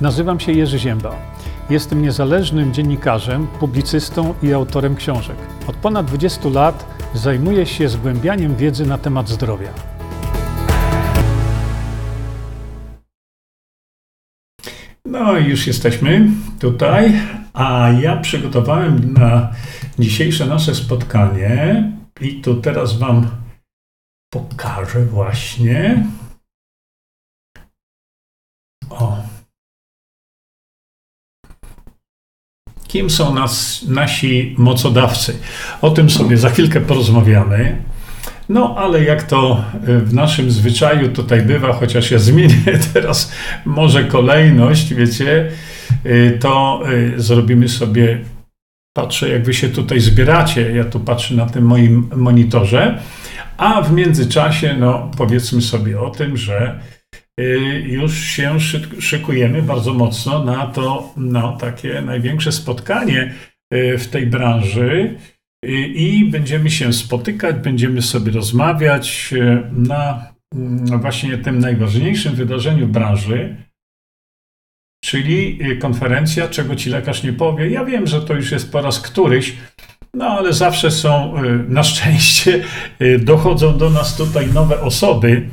Nazywam się Jerzy Ziemba. Jestem niezależnym dziennikarzem, publicystą i autorem książek. Od ponad 20 lat zajmuję się zgłębianiem wiedzy na temat zdrowia. No i już jesteśmy tutaj, a ja przygotowałem na dzisiejsze nasze spotkanie i tu teraz Wam pokażę właśnie. Kim są nas, nasi mocodawcy? O tym sobie za chwilkę porozmawiamy. No, ale jak to w naszym zwyczaju tutaj bywa, chociaż ja zmienię teraz może kolejność, wiecie, to zrobimy sobie, patrzę jak wy się tutaj zbieracie, ja tu patrzę na tym moim monitorze, a w międzyczasie, no powiedzmy sobie o tym, że już się szykujemy bardzo mocno na to no, takie największe spotkanie w tej branży i będziemy się spotykać, będziemy sobie rozmawiać na właśnie tym najważniejszym wydarzeniu branży, czyli konferencja, czego ci lekarz nie powie. Ja wiem, że to już jest po raz któryś, no ale zawsze są, na szczęście, dochodzą do nas tutaj nowe osoby.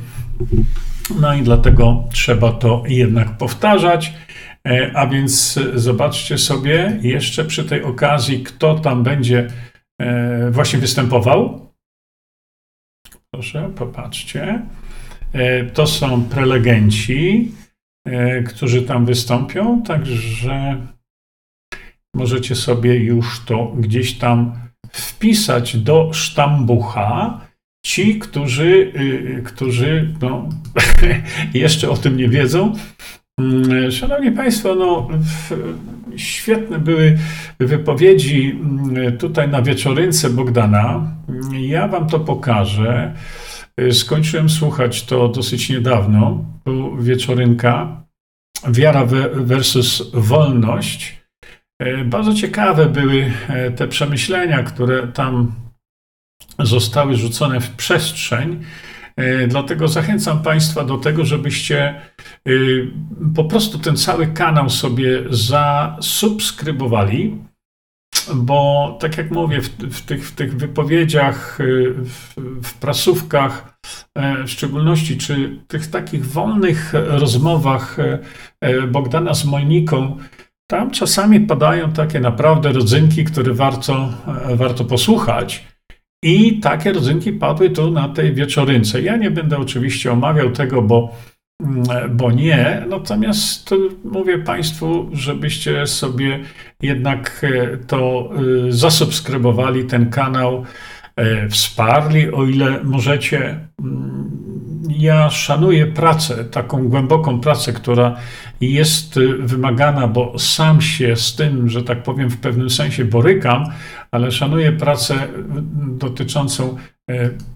No i dlatego trzeba to jednak powtarzać. A więc zobaczcie sobie jeszcze przy tej okazji, kto tam będzie właśnie występował. Proszę, popatrzcie. To są prelegenci, którzy tam wystąpią, także możecie sobie już to gdzieś tam wpisać do sztambucha. Ci, którzy, którzy no, jeszcze o tym nie wiedzą. Szanowni Państwo, no, świetne były wypowiedzi tutaj na wieczorynce Bogdana. Ja Wam to pokażę. Skończyłem słuchać to dosyć niedawno, wieczorynka. Wiara versus wolność. Bardzo ciekawe były te przemyślenia, które tam zostały rzucone w przestrzeń. Dlatego zachęcam Państwa do tego, żebyście po prostu ten cały kanał sobie zasubskrybowali, bo tak jak mówię, w, w, tych, w tych wypowiedziach, w, w prasówkach, w szczególności, czy tych takich wolnych rozmowach Bogdana z Moniką, tam czasami padają takie naprawdę rodzynki, które warto, warto posłuchać. I takie rodzynki padły tu na tej wieczorynce. Ja nie będę oczywiście omawiał tego, bo, bo nie. Natomiast mówię Państwu, żebyście sobie jednak to zasubskrybowali ten kanał, wsparli, o ile możecie. Ja szanuję pracę, taką głęboką pracę, która jest wymagana, bo sam się z tym, że tak powiem, w pewnym sensie borykam, ale szanuję pracę dotyczącą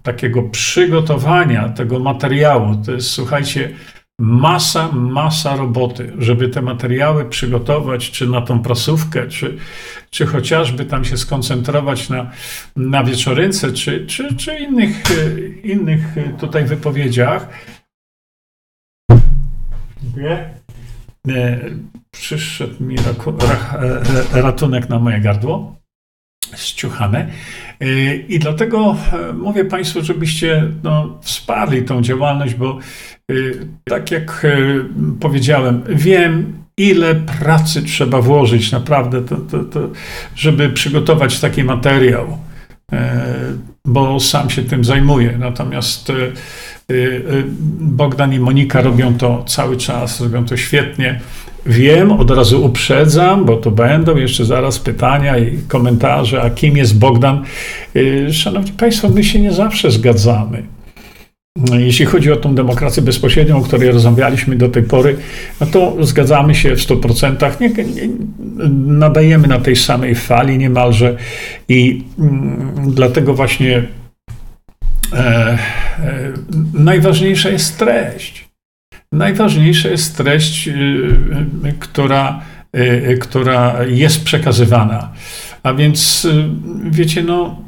takiego przygotowania tego materiału. To jest, słuchajcie, masa, masa roboty, żeby te materiały przygotować, czy na tą prasówkę, czy, czy chociażby tam się skoncentrować na, na wieczorynce, czy, czy, czy innych, innych tutaj wypowiedziach. Dziękuję. Przyszedł mi ratunek na moje gardło, ściuchane. I dlatego mówię Państwu, żebyście no, wsparli tą działalność, bo tak jak powiedziałem, wiem, ile pracy trzeba włożyć naprawdę, to, to, to, żeby przygotować taki materiał, bo sam się tym zajmuję. Natomiast Bogdan i Monika robią to cały czas, robią to świetnie. Wiem, od razu uprzedzam, bo to będą jeszcze zaraz pytania i komentarze, a kim jest Bogdan. Szanowni Państwo, my się nie zawsze zgadzamy. Jeśli chodzi o tą demokrację bezpośrednią, o której rozmawialiśmy do tej pory, no to zgadzamy się w 100%. Nie, nie, nadajemy na tej samej fali niemalże i mm, dlatego właśnie e, e, najważniejsza jest treść. Najważniejsza jest treść, y, y, która, y, która jest przekazywana. A więc wiecie, no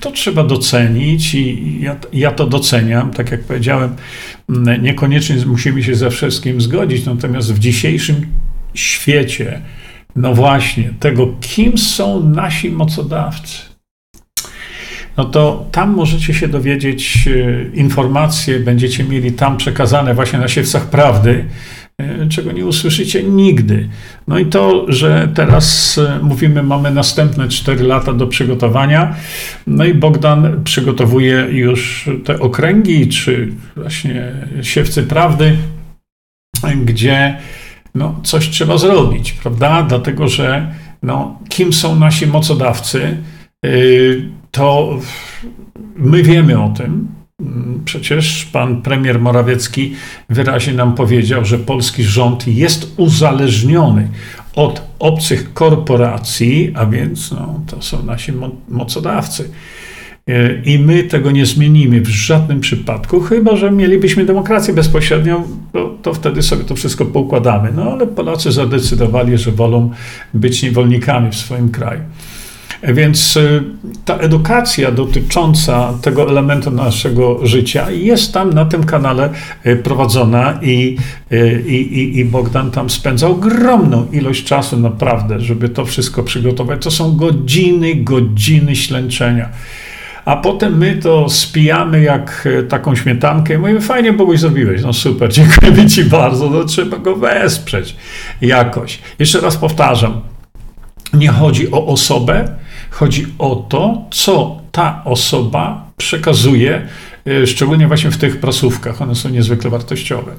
to trzeba docenić i ja, ja, to doceniam. Tak jak powiedziałem, niekoniecznie musimy się ze wszystkim zgodzić, natomiast w dzisiejszym świecie, no właśnie, tego, kim są nasi mocodawcy, no to tam możecie się dowiedzieć e, informacje, będziecie mieli tam przekazane właśnie na siewcach prawdy, e, czego nie usłyszycie nigdy. No i to, że teraz e, mówimy, mamy następne 4 lata do przygotowania, no i Bogdan przygotowuje już te okręgi, czy właśnie siewcy prawdy, gdzie no, coś trzeba zrobić, prawda? Dlatego, że no, kim są nasi mocodawcy? To my wiemy o tym. Przecież pan premier Morawiecki wyraźnie nam powiedział, że polski rząd jest uzależniony od obcych korporacji, a więc no, to są nasi mocodawcy. I my tego nie zmienimy w żadnym przypadku, chyba że mielibyśmy demokrację bezpośrednią, to, to wtedy sobie to wszystko poukładamy. No ale Polacy zadecydowali, że wolą być niewolnikami w swoim kraju. Więc y, ta edukacja dotycząca tego elementu naszego życia jest tam na tym kanale y, prowadzona i, y, i, i Bogdan tam spędza ogromną ilość czasu naprawdę, żeby to wszystko przygotować. To są godziny, godziny ślęczenia. A potem my to spijamy jak taką śmietankę i mówimy, fajnie Boguś zrobiłeś, no super, dziękujemy Ci bardzo, no trzeba go wesprzeć jakoś. Jeszcze raz powtarzam, nie chodzi o osobę, chodzi o to, co ta osoba przekazuje, e, szczególnie właśnie w tych prasówkach. One są niezwykle wartościowe.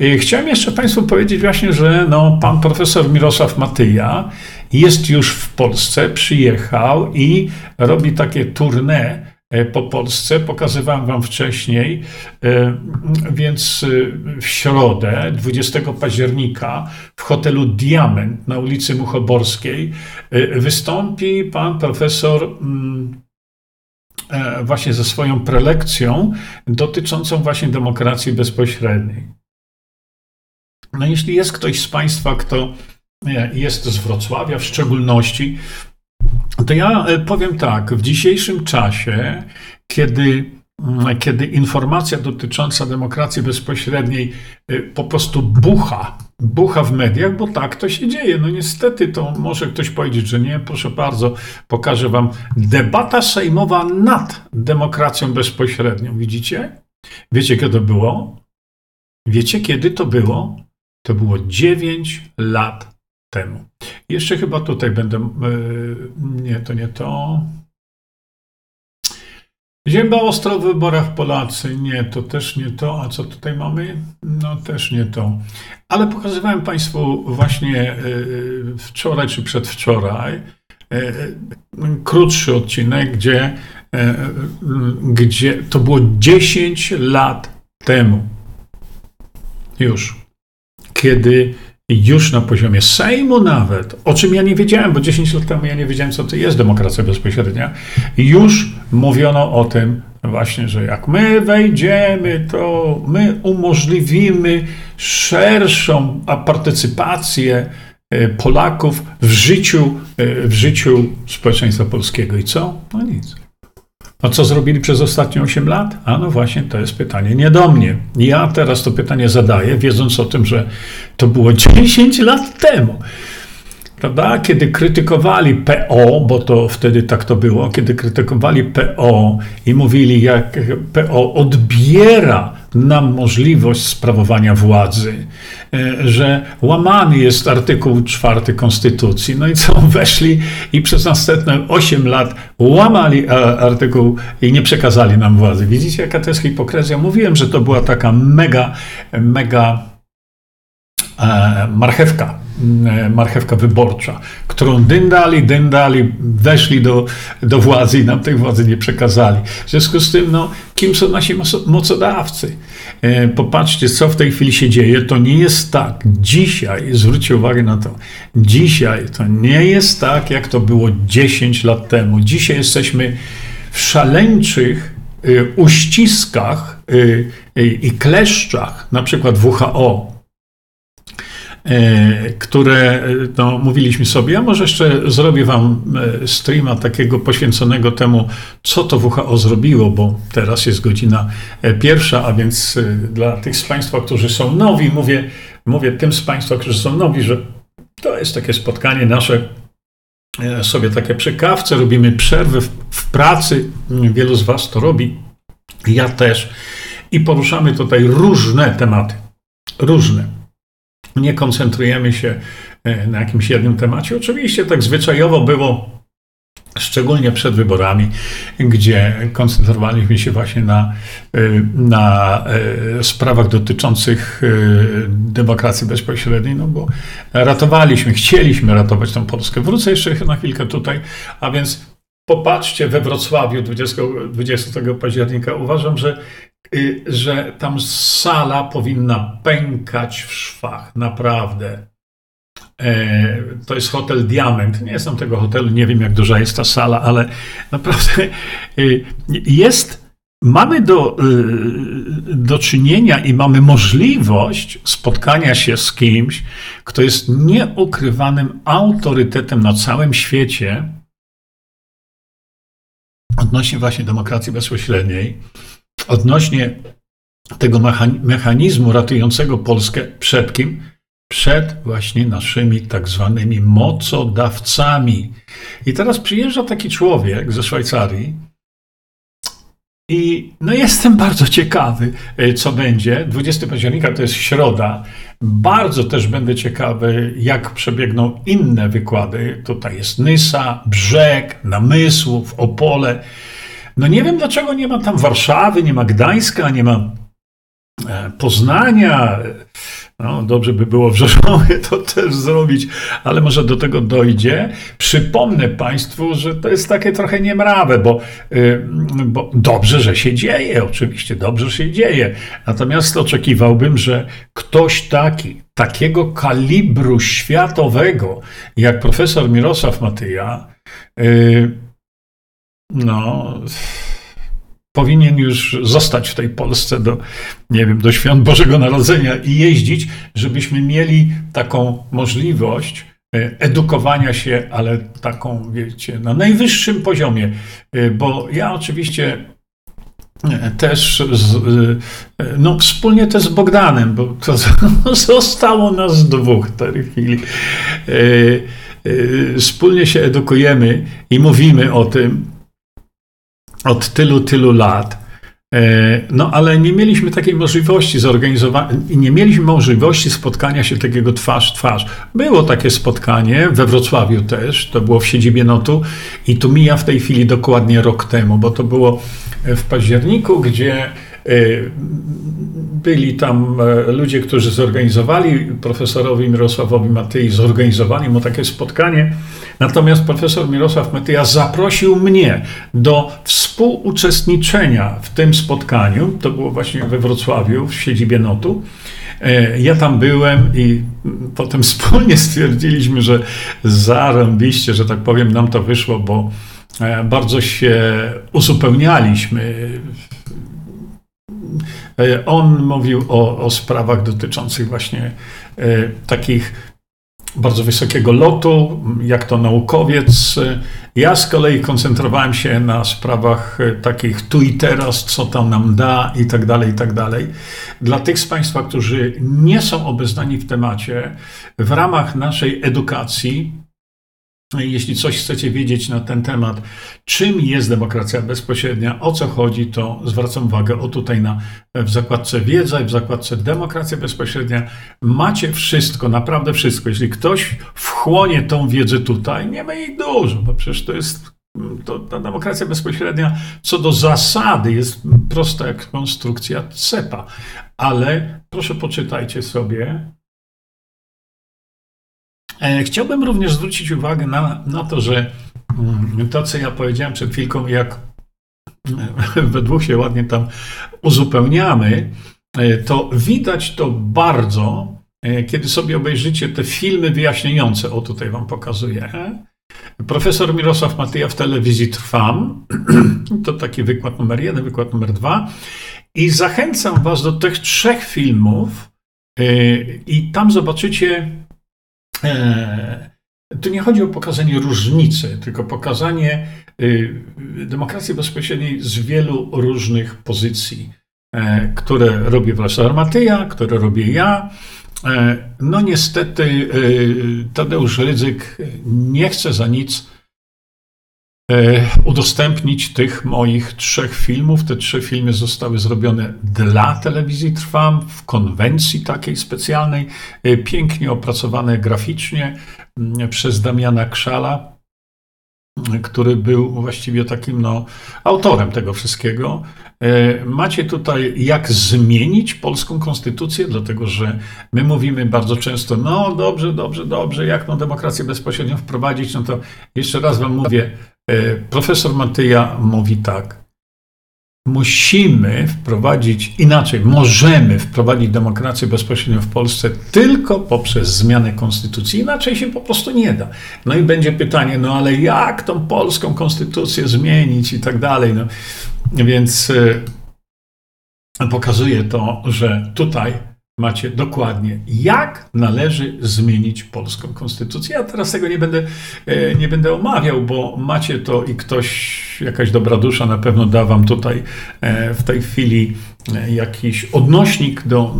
E, chciałem jeszcze Państwu powiedzieć właśnie, że no, pan profesor Mirosław Matyja jest już w Polsce, przyjechał i robi takie tournée po Polsce. Pokazywałem Wam wcześniej, e, więc e, w środę, 20 października, w hotelu Diament na ulicy Muchoborskiej wystąpi pan profesor mm, właśnie ze swoją prelekcją dotyczącą właśnie demokracji bezpośredniej. No jeśli jest ktoś z Państwa, kto jest z Wrocławia w szczególności, to ja e, powiem tak, w dzisiejszym czasie, kiedy, mm, kiedy informacja dotycząca demokracji bezpośredniej e, po prostu bucha, bucha w mediach, bo tak to się dzieje. No niestety to może ktoś powiedzieć, że nie, proszę bardzo, pokażę wam debata sejmowa nad demokracją bezpośrednią. Widzicie? Wiecie, kiedy to było? Wiecie, kiedy to było? To było 9 lat temu. Jeszcze chyba tutaj będę. E, nie, to nie to. Zięba ostro w wyborach Polacy. Nie, to też nie to. A co tutaj mamy? No też nie to. Ale pokazywałem Państwu właśnie e, wczoraj czy przedwczoraj e, krótszy odcinek, gdzie, gdzie to było 10 lat temu. Już. Kiedy już na poziomie Sejmu nawet, o czym ja nie wiedziałem, bo 10 lat temu ja nie wiedziałem, co to jest demokracja bezpośrednia, już mówiono o tym właśnie, że jak my wejdziemy, to my umożliwimy szerszą partycypację e, Polaków w życiu, e, w życiu społeczeństwa polskiego. I co? No nic. A co zrobili przez ostatnie 8 lat? A no właśnie, to jest pytanie nie do mnie. Ja teraz to pytanie zadaję, wiedząc o tym, że to było 10 lat temu. Prawda? Kiedy krytykowali PO, bo to wtedy tak to było, kiedy krytykowali PO i mówili, jak PO odbiera nam możliwość sprawowania władzy, e, że łamany jest artykuł 4 Konstytucji. No i co, weszli i przez następne 8 lat łamali artykuł i nie przekazali nam władzy. Widzicie, jaka to jest hipokryzja? Mówiłem, że to była taka mega, mega e, marchewka E, marchewka wyborcza, którą dyndali, dyndali, weszli do, do władzy i nam tej władzy nie przekazali. W związku z tym, no, kim są nasi mocodawcy? E, popatrzcie, co w tej chwili się dzieje. To nie jest tak. Dzisiaj, zwróćcie uwagę na to, dzisiaj to nie jest tak, jak to było 10 lat temu. Dzisiaj jesteśmy w szaleńczych e, uściskach i kleszczach, na przykład WHO, e, które no, mówiliśmy sobie, a może jeszcze zrobię wam streama takiego poświęconego temu, co to WHO zrobiło, bo teraz jest godzina pierwsza, a więc dla tych z Państwa, którzy są nowi, mówię, mówię tym z Państwa, którzy są nowi, że to jest takie spotkanie nasze sobie takie przy kawce, robimy przerwy w, w pracy, wielu z Was to robi, ja też, i poruszamy tutaj różne tematy, różne. Nie koncentrujemy się e, na jakimś jednym temacie. Oczywiście tak zwyczajowo było szczególnie przed wyborami, gdzie koncentrowaliśmy się właśnie na, e, na e, sprawach dotyczących demokracji bezpośredniej, no bo ratowaliśmy, chcieliśmy ratować tę Polskę. Wrócę jeszcze na chwilkę tutaj, a więc popatrzcie we Wrocławiu 20, 20 października. Uważam, że że tam sala powinna pękać w szwach, naprawdę. E, to jest hotel Diament. Nie znam tego hotelu, nie wiem jak duża jest ta sala, ale naprawdę y, jest. Mamy do, y, do czynienia i mamy możliwość spotkania się z kimś, kto jest nieukrywanym autorytetem na całym świecie odnośnie właśnie demokracji bezpośredniej odnośnie tego mechanizmu ratującego Polskę przed kim? Przed właśnie naszymi tak zwanymi mocodawcami. I teraz przyjeżdża taki człowiek ze Szwajcarii, i no jestem bardzo ciekawy, e, co będzie. 20 października to jest środa. Bardzo też będę ciekawy, jak przebiegną inne wykłady. Tutaj jest Nysa, Brzeg, Namysłów, Opole. No nie wiem, dlaczego nie ma tam Warszawy, nie ma Gdańska, nie ma e, Poznania. No, dobrze by było w Rzeszowie to też zrobić, ale może do tego dojdzie. Przypomnę Państwu, że to jest takie trochę niemrawe, bo, y, bo dobrze, że się dzieje, oczywiście dobrze się dzieje. Natomiast oczekiwałbym, że ktoś taki, takiego kalibru światowego, jak profesor Mirosław Matyja, y, no, powinien już zostać w tej Polsce do, nie wiem, do świąt Bożego Narodzenia i jeździć, żebyśmy mieli taką możliwość e, edukowania się, ale taką, wiecie, na najwyższym poziomie. E, bo ja oczywiście e, też z, no, wspólnie też z Bogdanem, bo to zostało nas dwóch w tej chwili. Wspólnie się edukujemy i mówimy o tym, od tylu, tylu lat. E, no, ale nie mieliśmy takiej możliwości zorganizowania, nie mieliśmy możliwości spotkania się takiego twarz twarz. Było takie spotkanie we Wrocławiu też, to było w siedzibie Notu i tu mija w tej chwili dokładnie rok temu, bo to było w październiku, gdzie byli tam e, ludzie, którzy zorganizowali, profesorowi Mirosławowi Matyi zorganizowali mu takie spotkanie. Natomiast profesor Mirosław Matyja zaprosił mnie do współuczestniczenia w tym spotkaniu. To było właśnie we Wrocławiu, w siedzibie Notu. E, ja tam byłem i potem wspólnie stwierdziliśmy, że zarąbiście, że tak powiem, nam to wyszło, bo e, bardzo się uzupełnialiśmy on mówił o, o sprawach dotyczących właśnie e, takich bardzo wysokiego lotu, jak to naukowiec. Ja z kolei koncentrowałem się na sprawach e, takich tu i teraz, co to nam da i tak dalej, i tak dalej. Dla tych z Państwa, którzy nie są obeznani w temacie, w ramach naszej edukacji jeśli coś chcecie wiedzieć na ten temat, czym jest demokracja bezpośrednia, o co chodzi, to zwracam uwagę o tutaj na, w zakładce wiedza i w zakładce demokracja bezpośrednia macie wszystko, naprawdę wszystko. Jeśli ktoś wchłonie tą wiedzę tutaj, nie ma jej dużo, bo przecież to jest to, ta demokracja bezpośrednia co do zasady jest prosta jak konstrukcja cepa, ale proszę poczytajcie sobie chciałbym również zwrócić uwagę na, na to, że mm, to, co ja powiedziałem przed chwilką, jak e, we dwóch się ładnie tam uzupełniamy, e, to widać to bardzo, kiedy sobie obejrzycie te filmy wyjaśniające. O, tutaj Wam pokazuję. Profesor Mirosław Matyja w telewizji Trwam. To taki wykład numer jeden, wykład numer dwa. I zachęcam Was do tych trzech filmów, I tam zobaczycie, tu nie chodzi o pokazanie różnicy, tylko pokazanie demokracji bezpośredniej z wielu różnych pozycji, które robi Władysław Matyja, które robię ja, E, no niestety e, Tadeusz Rydzyk nie chce za nic e, udostępnić tych moich trzech filmów. Te trzy filmy zostały zrobione dla telewizji Trwam w konwencji takiej specjalnej, pięknie opracowane graficznie mm, przez Damiana Krzala który był właściwie takim no, autorem tego wszystkiego. E, macie tutaj, jak zmienić polską konstytucję, dlatego że my mówimy bardzo często, no dobrze, dobrze, dobrze, jak tą demokrację bezpośrednio wprowadzić, no to jeszcze raz wam mówię, e, profesor Matyja mówi tak, musimy wprowadzić inaczej, możemy wprowadzić demokrację bezpośrednio w Polsce tylko poprzez zmianę konstytucji. Inaczej się po prostu nie da. No i będzie pytanie, no ale jak tą polską konstytucję zmienić i tak dalej. No, więc y, pokazuje to, że tutaj macie dokładnie, jak należy zmienić polską konstytucję. Ja teraz tego nie będę, e, nie będę omawiał, bo macie to i ktoś, jakaś dobra dusza na pewno da wam tutaj e, w tej chwili jakiś odnośnik do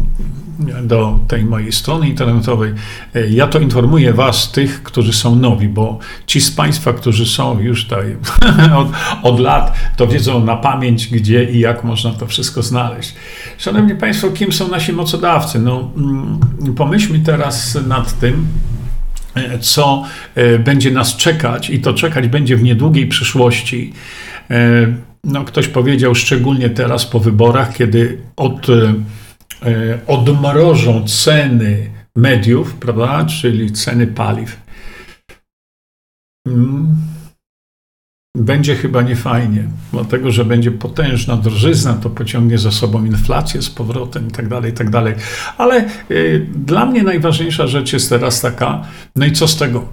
do tej mojej strony internetowej. E, ja to informuję Was, tych, którzy są nowi, bo ci z Państwa, którzy są już tutaj od, od lat, to wiedzą na pamięć, gdzie i jak można to wszystko znaleźć. Szanowni Państwo, kim są nasi mocodawcy? No, mm, pomyślmy teraz nad tym, e, co e, będzie nas czekać, i to czekać będzie w niedługiej przyszłości. No, ktoś powiedział, szczególnie teraz po wyborach, kiedy od E, odmrożą ceny mediów, prawda, czyli ceny paliw, mm, będzie chyba niefajnie, dlatego że będzie potężna drożyzna, to pociągnie za sobą inflację z powrotem i tak dalej, i tak. Ale y, dla mnie najważniejsza rzecz jest teraz taka, no i co z tego?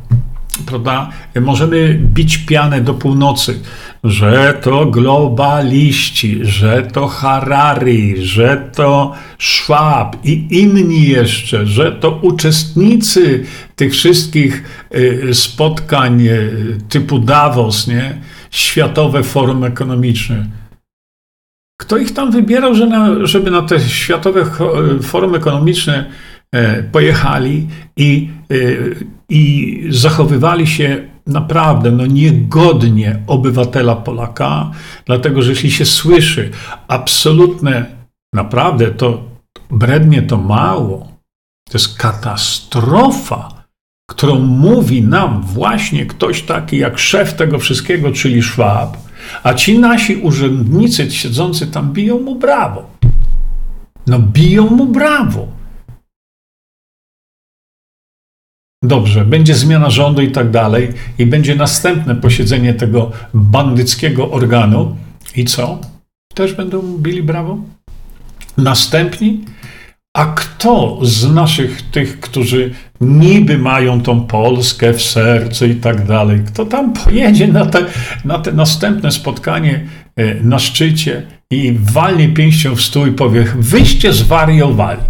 Prawda? Możemy bić pianę do północy, że to globaliści, że to Harari, że to Schwab i inni jeszcze, że to uczestnicy tych wszystkich y, spotkań y, typu Davos, nie? Światowe Forum Ekonomiczne. Kto ich tam wybierał, żeby na te Światowe Forum Ekonomiczne e, pojechali i, y, i zachowywali się naprawdę no, niegodnie obywatela Polaka, dlatego że jeśli się słyszy absolutne, naprawdę to brednie to mało, to jest katastrofa, którą mówi nam właśnie ktoś taki jak szef tego wszystkiego, czyli Schwab, a ci nasi urzędnicy siedzący tam biją mu brawo. No biją mu brawo. Dobrze, będzie zmiana rządu i tak dalej, i będzie następne posiedzenie tego bandyckiego organu. I co? Też będą bili brawo? Następni? A kto z naszych tych, którzy niby mają tą Polskę w sercu i tak dalej, kto tam pojedzie na te, na te następne spotkanie e, na szczycie i walnie pięścią w stół i powie: Wyście zwariowali.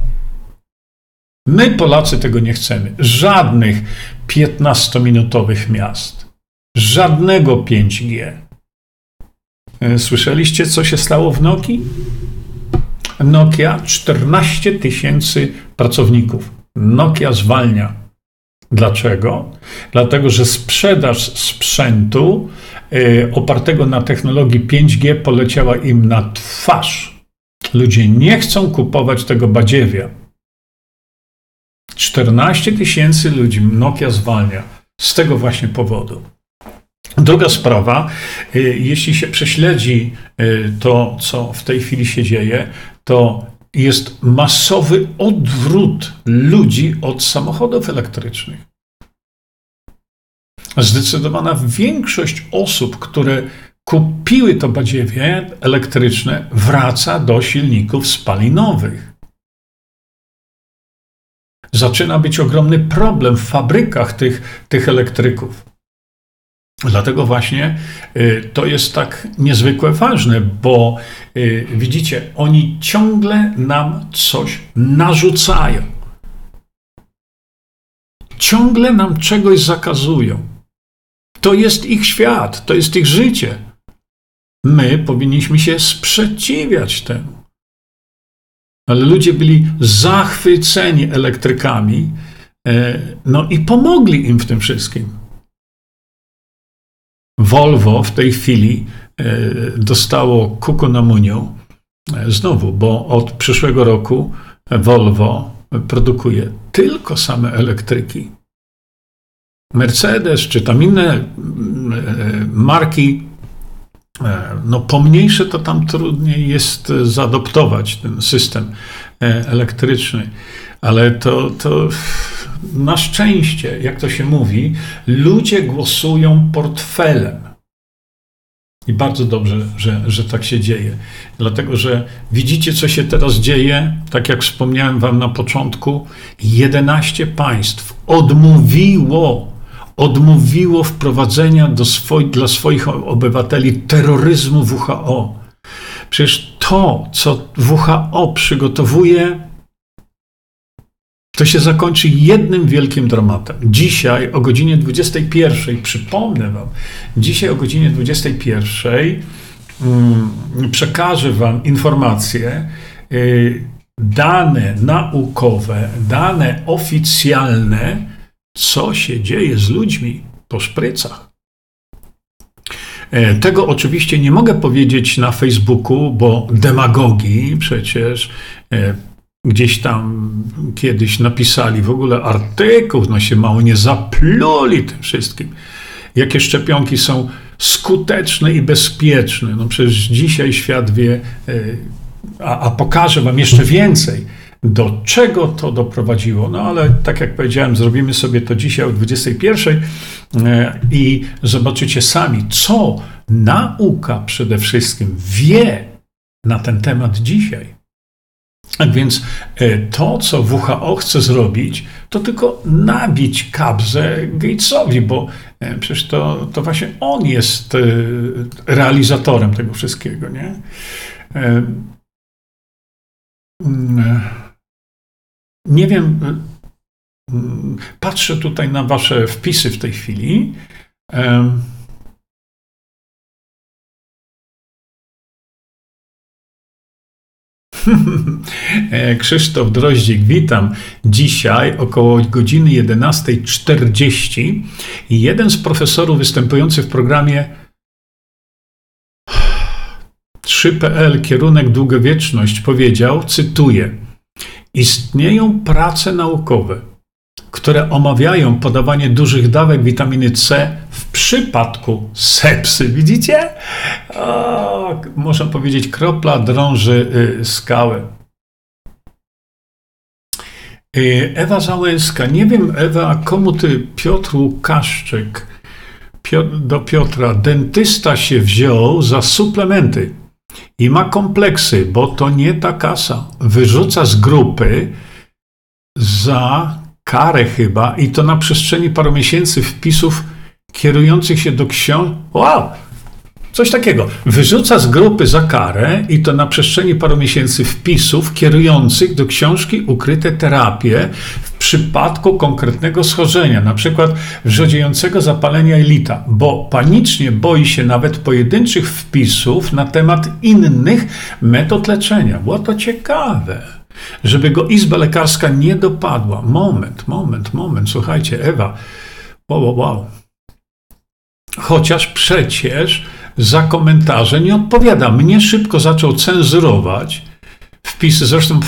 My, Polacy, tego nie chcemy. Żadnych 15-minutowych miast. Żadnego 5G. E, słyszeliście, co się stało w Nokii? Nokia 14 tysięcy pracowników. Nokia zwalnia. Dlaczego? Dlatego, że sprzedaż sprzętu y, opartego na technologii 5G poleciała im na twarz. Ludzie nie chcą kupować tego badziewia. 14 tysięcy ludzi Nokia zwalnia z tego właśnie powodu. Druga sprawa, y, jeśli się prześledzi y, to, co w tej chwili się dzieje, to jest masowy odwrót ludzi od samochodów elektrycznych. Zdecydowana większość osób, które kupiły to badziewie elektryczne, wraca do silników spalinowych zaczyna być ogromny problem w fabrykach tych, tych elektryków. Dlatego właśnie y, to jest tak niezwykle ważne, bo y, widzicie, oni ciągle nam coś narzucają. ciągle nam czegoś zakazują. To jest ich świat, to jest ich życie. My powinniśmy się sprzeciwiać temu. Ale ludzie byli zachwyceni elektrykami, e, no i pomogli im w tym wszystkim. Volvo w tej chwili e, dostało kuku na muniu. E, znowu, bo od przyszłego roku Volvo produkuje tylko same elektryki. Mercedes czy tam inne mm, marki, no pomniejsze to tam trudniej jest zaadoptować ten system e, elektryczny, ale to, to na szczęście, jak to się mówi, ludzie głosują portfelem. I bardzo dobrze, że, że tak się dzieje. Dlatego, że widzicie, co się teraz dzieje. Tak jak wspomniałem Wam na początku, 11 państw odmówiło odmówiło wprowadzenia do swoi, dla swoich obywateli terroryzmu WHO. Przecież to, co WHO przygotowuje, to się zakończy jednym wielkim dramatem. Dzisiaj o godzinie 21, przypomnę Wam, dzisiaj o godzinie 21 mm, przekażę Wam informacje, y, dane naukowe, dane oficjalne, co się dzieje z ludźmi po szprycach. E, tego oczywiście nie mogę powiedzieć na Facebooku, bo demagogii przecież e, gdzieś tam kiedyś napisali w ogóle artykuł, no się mało nie zapluli tym wszystkim. Jakie szczepionki są skuteczne i bezpieczne. No przecież dzisiaj świat wie, e, a, a pokażę wam jeszcze więcej do czego to doprowadziło. No ale tak jak powiedziałem, zrobimy sobie to dzisiaj o 21 e, i zobaczycie sami, co nauka przede wszystkim wie na ten temat dzisiaj. Tak więc e, to, co WHO chce zrobić, to tylko nabić kabzę Gatesowi, bo e, przecież to, to właśnie on jest realizatorem tego wszystkiego, nie? Mm, nie wiem, y, patrzę tutaj na Wasze wpisy w tej chwili. E, Krzysztof Droździk, witam. Dzisiaj około godziny 11.40 jeden z profesorów występujący w programie 3PL kierunek długowieczność powiedział, cytuję: Istnieją prace naukowe, które omawiają podawanie dużych dawek witaminy C w przypadku sepsy. Widzicie? O, można powiedzieć, kropla drąży y, skałę. Y, Ewa Załęska. Nie wiem, Ewa, komu ty, Piotr Łukaszczyk, do Piotra, dentysta się wziął za suplementy i ma kompleksy, bo to nie ta kasa. Wyrzuca z grupy za karę chyba i to na przestrzeni paru miesięcy wpisów kierujących się do książek. Wow! Coś takiego. Wyrzuca z grupy za karę i to na przestrzeni paru miesięcy wpisów kierujących do książki Ukryte terapie przypadku konkretnego schorzenia, na przykład wrzodziejącego zapalenia elita, bo panicznie boi się nawet pojedynczych wpisów na temat innych metod leczenia. Było to ciekawe żeby go izba lekarska nie dopadła. Moment, moment, moment, słuchajcie, Ewa, wow, wow, wow. Chociaż przecież za komentarze nie odpowiada. Mnie szybko zaczął cenzurować wpisy, zresztą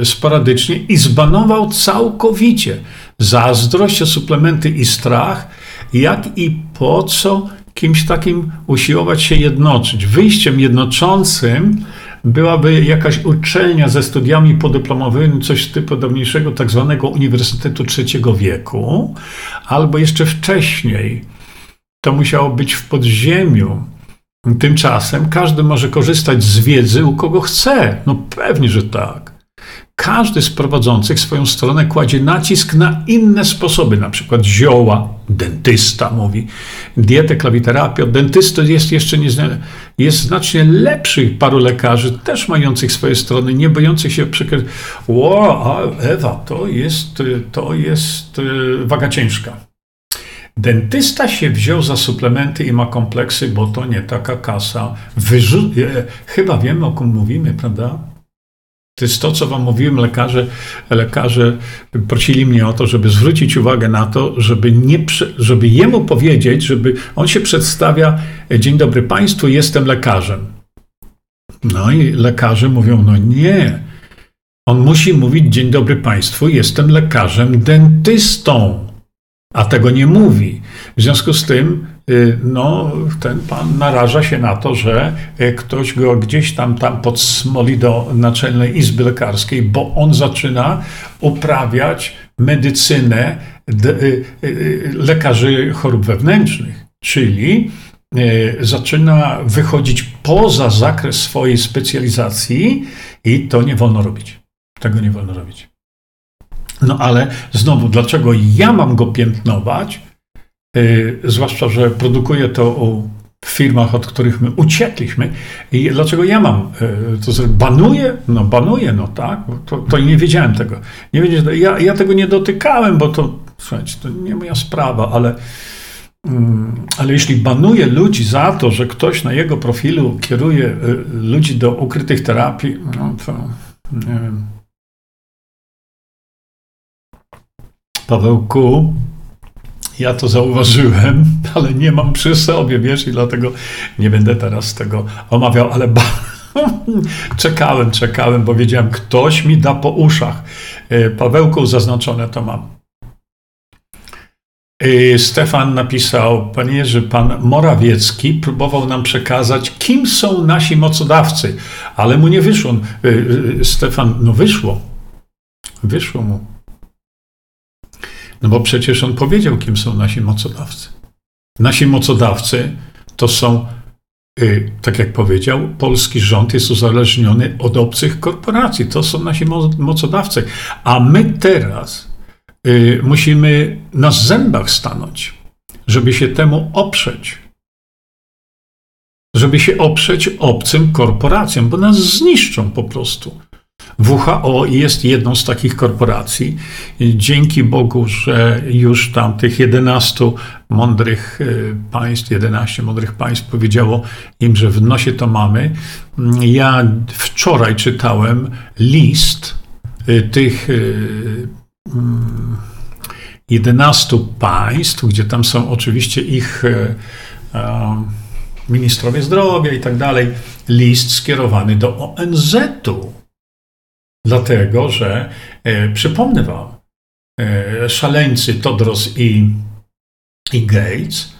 y, sporadycznie, i zbanował całkowicie zazdrość, suplementy i strach, jak i po co kimś takim usiłować się jednoczyć. Wyjściem jednoczącym byłaby jakaś uczelnia ze studiami podyplomowymi, coś typu dawniejszego tak zwanego Uniwersytetu Trzeciego Wieku, albo jeszcze wcześniej to musiało być w podziemiu. Tymczasem każdy może korzystać z wiedzy u kogo chce. No pewnie, że tak. każdy z prowadzących swoją stronę kładzie nacisk na inne sposoby, na przykład zioła, dentysta mówi, dietę, klawiterapię. Od dentysty jest jeszcze nie, jest znacznie lepszych paru lekarzy, też mających swoje strony, nie bojących się przykryć. Ło, Ewa, to jest, to jest y, waga ciężka. Dentysta się wziął za suplementy i ma kompleksy, bo to nie taka kasa. Wyrzu- e, Chyba wiemy, o kim mówimy, prawda? To jest to, co wam mówiłem, lekarze, lekarze prosili mnie o to, żeby zwrócić uwagę na to, żeby, nie, żeby jemu powiedzieć, żeby on się przedstawia, dzień dobry Państwu, jestem lekarzem. No i lekarze mówią, no nie. On musi mówić, dzień dobry Państwu, jestem lekarzem dentystą, a tego nie mówi. W związku z tym Y, no, ten pan naraża się na to, że y, ktoś go gdzieś tam, tam podsmoli do Naczelnej Izby Lekarskiej, bo on zaczyna uprawiać medycynę y, lekarzy chorób wewnętrznych, czyli zaczyna wychodzić poza zakres swojej specjalizacji i to nie wolno robić. Tego nie wolno robić. No ale znowu, dlaczego ja mam go piętnować? Y, zwłaszcza, że produkuje to u firmach, od których my uciekliśmy. I dlaczego ja mam y, to zrobić? Banuję? No banuję, no tak. To, to nie wiedziałem tego. Nie wiedziałem, ja, ja tego nie dotykałem, bo to, słuchajcie, to nie moja sprawa, ale, mm, ale jeśli banuje ludzi za to, że ktoś na jego profilu kieruje y, ludzi do ukrytych terapii, no to nie wiem. Pawełku, ja to zauważyłem, ale nie mam przy sobie, wiesz, i dlatego nie będę teraz tego omawiał, ale czekałem, czekałem, bo wiedziałem, ktoś mi da po uszach. E, Pawełku zaznaczone to mam. E, Stefan napisał, panie Jerzy, pan Morawiecki próbował nam przekazać, kim są nasi mocodawcy, ale mu nie wyszło. E, Stefan, no wyszło. Wyszło mu. No bo przecież on powiedział, kim są nasi mocodawcy. Nasi mocodawcy to są, y, tak jak powiedział, polski rząd jest uzależniony od obcych korporacji. To są nasi mocodawcy. A my teraz y, musimy na zębach stanąć, żeby się temu oprzeć. Żeby się oprzeć obcym korporacjom, bo nas zniszczą po prostu. WHO jest jedną z takich korporacji. Dzięki Bogu, że już tam tych 11 mądrych y, państw, 11 mądrych państw powiedziało im, że w nosie to mamy. Ja wczoraj czytałem list y, tych 11 y, mm, państw, gdzie tam są oczywiście ich ministrowie zdrowia i tak dalej, list skierowany do ONZ-u. Dlatego, że e, przypomnę Wam, e, szaleńcy Todros i, i Gates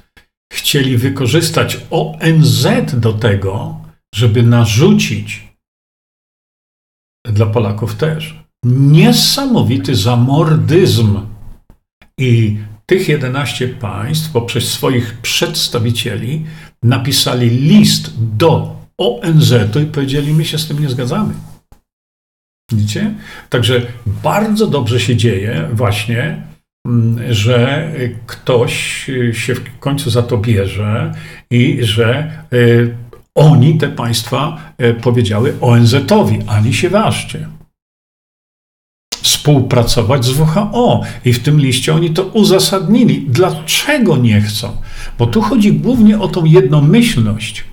chcieli wykorzystać ONZ do tego, żeby narzucić dla Polaków też niesamowity zamordyzm. I tych 11 państw poprzez swoich przedstawicieli napisali list do ONZ-u i powiedzieli: My się z tym nie zgadzamy. Widzicie? Także bardzo dobrze się dzieje właśnie, mm, że ktoś się w końcu za to bierze i że y, oni, te państwa, y, powiedziały ONZ-owi, ani się ważcie. Współpracować z WHO. I w tym liście oni to uzasadnili. Dlaczego nie chcą? Bo tu chodzi głównie o tą jednomyślność.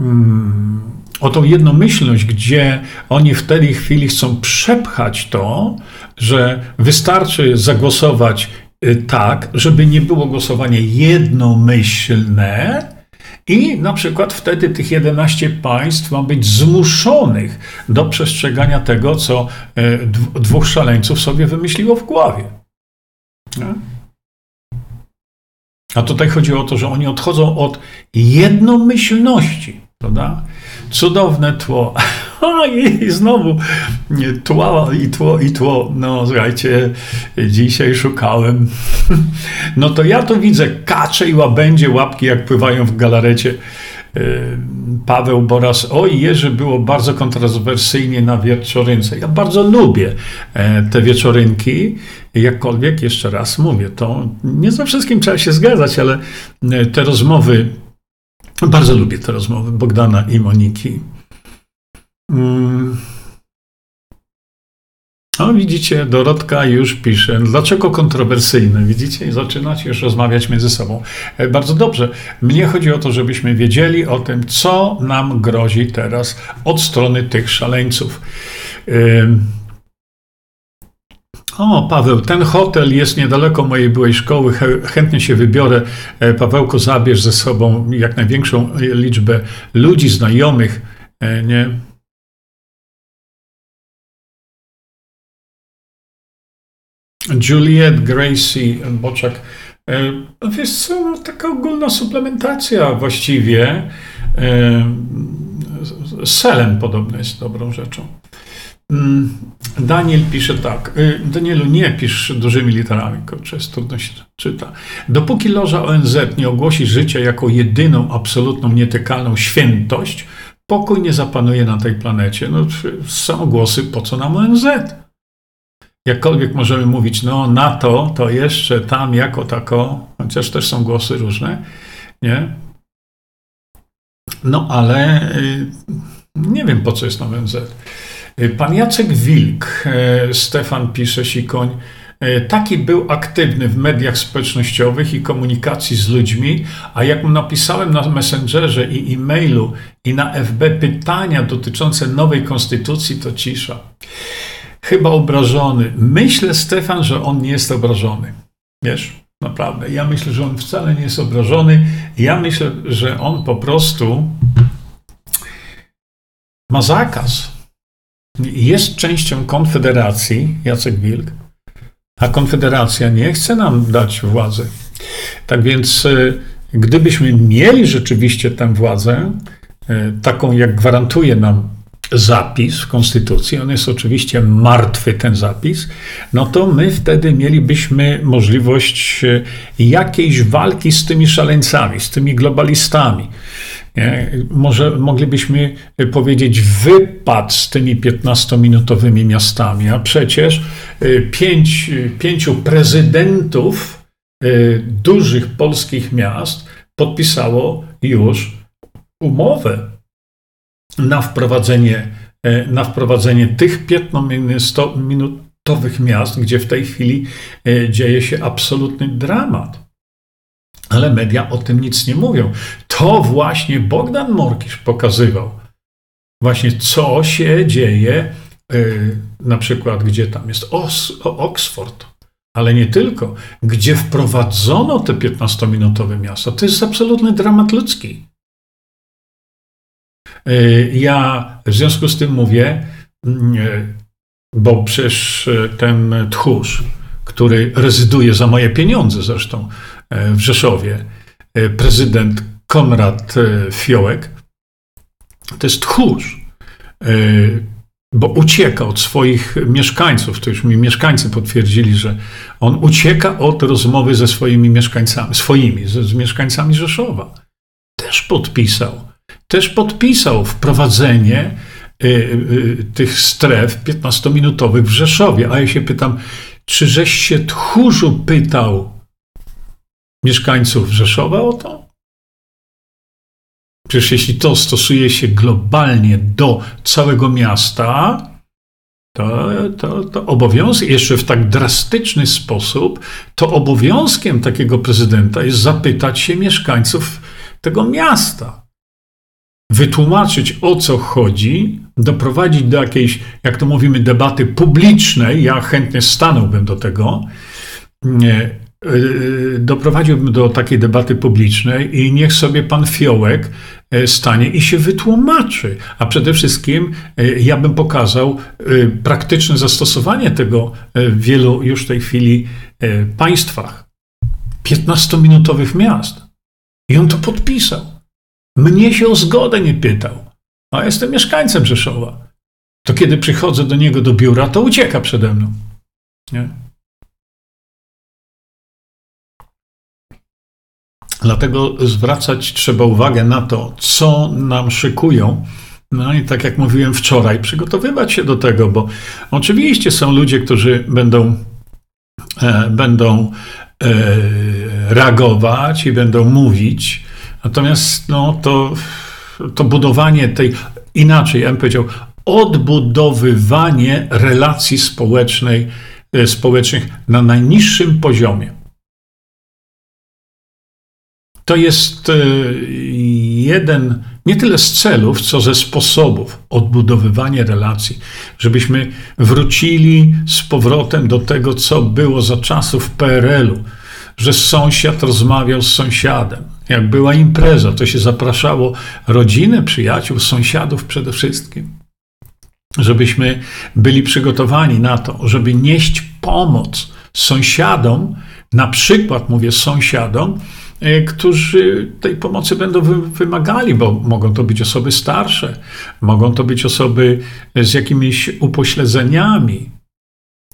Hmm o tą jednomyślność, gdzie oni w tej chwili chcą przepchać to, że wystarczy zagłosować y, tak, żeby nie było głosowanie jednomyślne, i na przykład wtedy tych 11 państw ma być zmuszonych do przestrzegania tego, co y, dwóch szaleńców sobie wymyśliło w głowie. A tutaj chodzi o to, że oni odchodzą od jednomyślności, prawda? cudowne tło. I znowu tło i tło i tło. No słuchajcie, dzisiaj szukałem. No to ja tu widzę kacze i łabędzie łapki, jak pływają w galarecie Paweł Boras, oj Jerzy, było bardzo kontrowersyjnie na wieczorynce. Ja bardzo lubię e, te wieczorynki, jakkolwiek, jeszcze raz mówię, to nie za wszystkim trzeba się zgadzać, ale e, te rozmowy, bardzo lubię te rozmowy Bogdana i Moniki. Mm. No widzicie, Dorotka już pisze. Dlaczego kontrowersyjne? Widzicie? I zaczynacie już rozmawiać między sobą. E, bardzo dobrze. Mnie chodzi o to, żebyśmy wiedzieli o tym, co nam grozi teraz od strony tych szaleńców. O, Paweł, ten hotel jest niedaleko mojej byłej szkoły. Chętnie się wybiorę. E, Pawełko, zabierz ze sobą jak największą liczbę ludzi, znajomych. E, nie? Juliet Gracie Boczak. E, no wiesz co, no, taka ogólna suplementacja właściwie. Selen podobno jest dobrą rzeczą. Mm, Daniel pisze tak. E, Danielu, nie pisz dużymi literami, jest trudno się czyta. Dopóki loża ONZ nie ogłosi życia jako jedyną, absolutną, nietykalną świętość, pokój nie zapanuje na tej planecie. No, są głosy, po co nam ONZ? jakkolwiek możemy mówić, no NATO to jeszcze tam jako tako, chociaż też są głosy różne, nie? No ale y, nie wiem po co jest na ONZ. Y, pan Jacek Wilk, y, Stefan pisze, Sikoń, taki był aktywny w mediach społecznościowych i komunikacji z ludźmi, a jak mu napisałem na Messengerze i e-mailu i na FB pytania dotyczące nowej konstytucji, to cisza chyba obrażony. Myślę, Stefan, że on nie jest obrażony. Wiesz, naprawdę. Ja myślę, że on wcale nie jest obrażony. Ja myślę, że on po prostu ma zakaz. Jest częścią Konfederacji, Jacek Wilk, a Konfederacja nie chce nam dać władzy. Tak więc, e, gdybyśmy mieli rzeczywiście tę władzę, e, taką jak gwarantuje nam zapis w Konstytucji, on jest oczywiście martwy, ten zapis, no to my wtedy mielibyśmy możliwość e, jakiejś walki z tymi szaleńcami, z tymi globalistami. Może moglibyśmy powiedzieć wypad z tymi 15-minutowymi miastami, a przecież e, pięć, pięciu prezydentów e, dużych polskich miast podpisało już umowę na wprowadzenie, na wprowadzenie tych 15-minutowych miast, gdzie w tej chwili dzieje się absolutny dramat. Ale media o tym nic nie mówią. To właśnie Bogdan Morkisz pokazywał. Właśnie co się dzieje, e, na przykład gdzie tam jest Oxford, ale nie tylko, gdzie wprowadzono te 15-minutowe miasta. To jest absolutny dramat ludzki. E, ja w związku z tym mówię, mm, e, bo przecież ten tchórz, który rezyduje za moje pieniądze zresztą w Rzeszowie, prezydent Konrad Fiołek, to jest tchórz, bo ucieka od swoich mieszkańców. To już mi mieszkańcy potwierdzili, że on ucieka od rozmowy ze swoimi mieszkańcami, swoimi, z, z mieszkańcami Rzeszowa. Też podpisał też podpisał wprowadzenie y, tych stref 15-minutowych w Rzeszowie. A ja się pytam, czy żeś się tchórzu pytał mieszkańców Rzeszowa o to? Przecież jeśli to stosuje się globalnie do całego miasta, to, to, to obowiązek, jeszcze w tak drastyczny sposób, to obowiązkiem takiego prezydenta jest zapytać się mieszkańców tego miasta wytłumaczyć o co chodzi, doprowadzić do jakiejś, jak to mówimy, debaty publicznej. Ja chętnie stanąłbym do tego. Y, doprowadziłbym do takiej debaty publicznej i niech sobie pan Fiołek e, stanie i się wytłumaczy. A przede wszystkim e, ja bym pokazał e, praktyczne zastosowanie tego w wielu już w tej chwili państwach. 15-minutowych miast. I on to podpisał. Mnie się o zgodę nie pytał, a jestem mieszkańcem Rzeszowa. To kiedy przychodzę do niego do biura, to ucieka przede mną. Nie? Dlatego zwracać trzeba uwagę na to, co nam szykują. No i tak jak mówiłem wczoraj, przygotowywać się do tego, bo oczywiście są ludzie, którzy będą, e, będą e, reagować i będą mówić, natomiast no, to, to budowanie tej, inaczej, ja bym powiedział, odbudowywanie relacji społecznej, e, społecznych na najniższym poziomie. To jest e, jeden nie tyle z celów, co ze sposobów odbudowywania relacji, żebyśmy wrócili z powrotem do tego, co było za czasów PRL-u, że sąsiad rozmawiał z sąsiadem. Jak była impreza, to się zapraszało rodzinę, przyjaciół, sąsiadów przede wszystkim. Żebyśmy byli przygotowani na to, żeby nieść pomoc sąsiadom, na przykład mówię sąsiadom, którzy tej pomocy będą wymagali, bo mogą to być osoby starsze, mogą to być osoby z jakimiś upośledzeniami,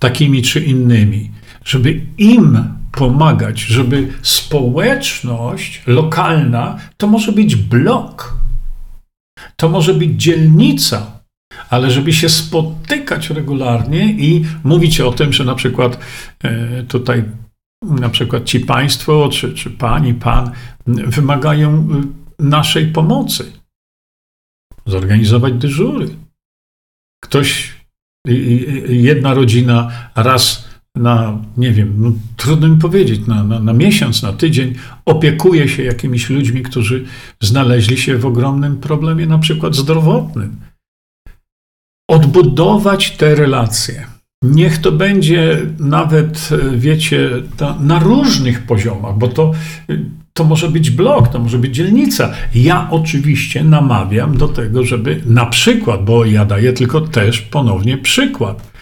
takimi czy innymi, żeby im pomagać, żeby społeczność lokalna to może być blok, to może być dzielnica, ale żeby się spotykać regularnie i mówić o tym, że na przykład e, tutaj na przykład ci państwo, czy, czy pani, pan, wymagają y, naszej pomocy. Zorganizować dyżury. Ktoś, jedna rodzina raz na, nie wiem, no, trudno mi powiedzieć, na, na, na miesiąc, na tydzień opiekuje się jakimiś ludźmi, którzy znaleźli się w ogromnym problemie, na przykład zdrowotnym. Odbudować te relacje Niech to będzie nawet, e, wiecie, na różnych poziomach, bo to, e, to może być blok, to może być dzielnica. Ja oczywiście namawiam do tego, żeby na przykład, bo ja daję tylko też ponownie przykład,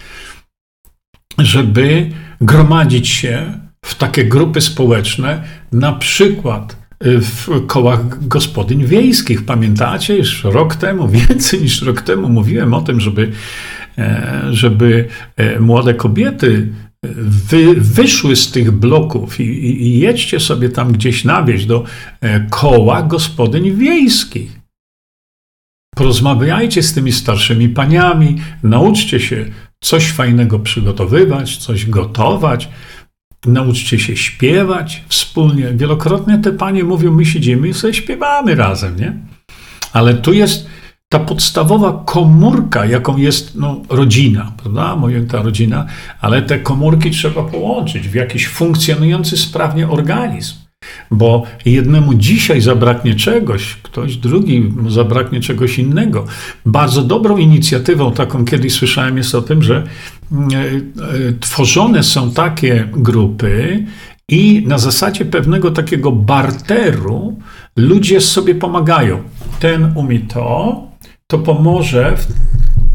żeby gromadzić się w takie grupy społeczne, na przykład e, w kołach gospodyń wiejskich. Pamiętacie, już rok temu, więcej niż rok temu mówiłem o tym, żeby żeby e, młode kobiety wy, wyszły z tych bloków i, i, jedźcie sobie tam gdzieś na wieś do e, koła gospodyń wiejskich. Porozmawiajcie z tymi starszymi paniami, nauczcie się coś fajnego przygotowywać, coś gotować, nauczcie się śpiewać wspólnie. Wielokrotnie te panie mówią, my siedzimy i sobie śpiewamy razem, nie? Ale tu jest ta podstawowa komórka, jaką jest no, rodzina, prawda? Moja ta rodzina, ale te komórki trzeba połączyć w jakiś funkcjonujący sprawnie organizm. Bo jednemu dzisiaj zabraknie czegoś, ktoś drugi zabraknie czegoś innego. Bardzo dobrą inicjatywą, taką kiedyś słyszałem, jest o tym, że mm, e, e, tworzone są takie grupy i na zasadzie pewnego takiego barteru ludzie sobie pomagają. Ten umie to, to pomoże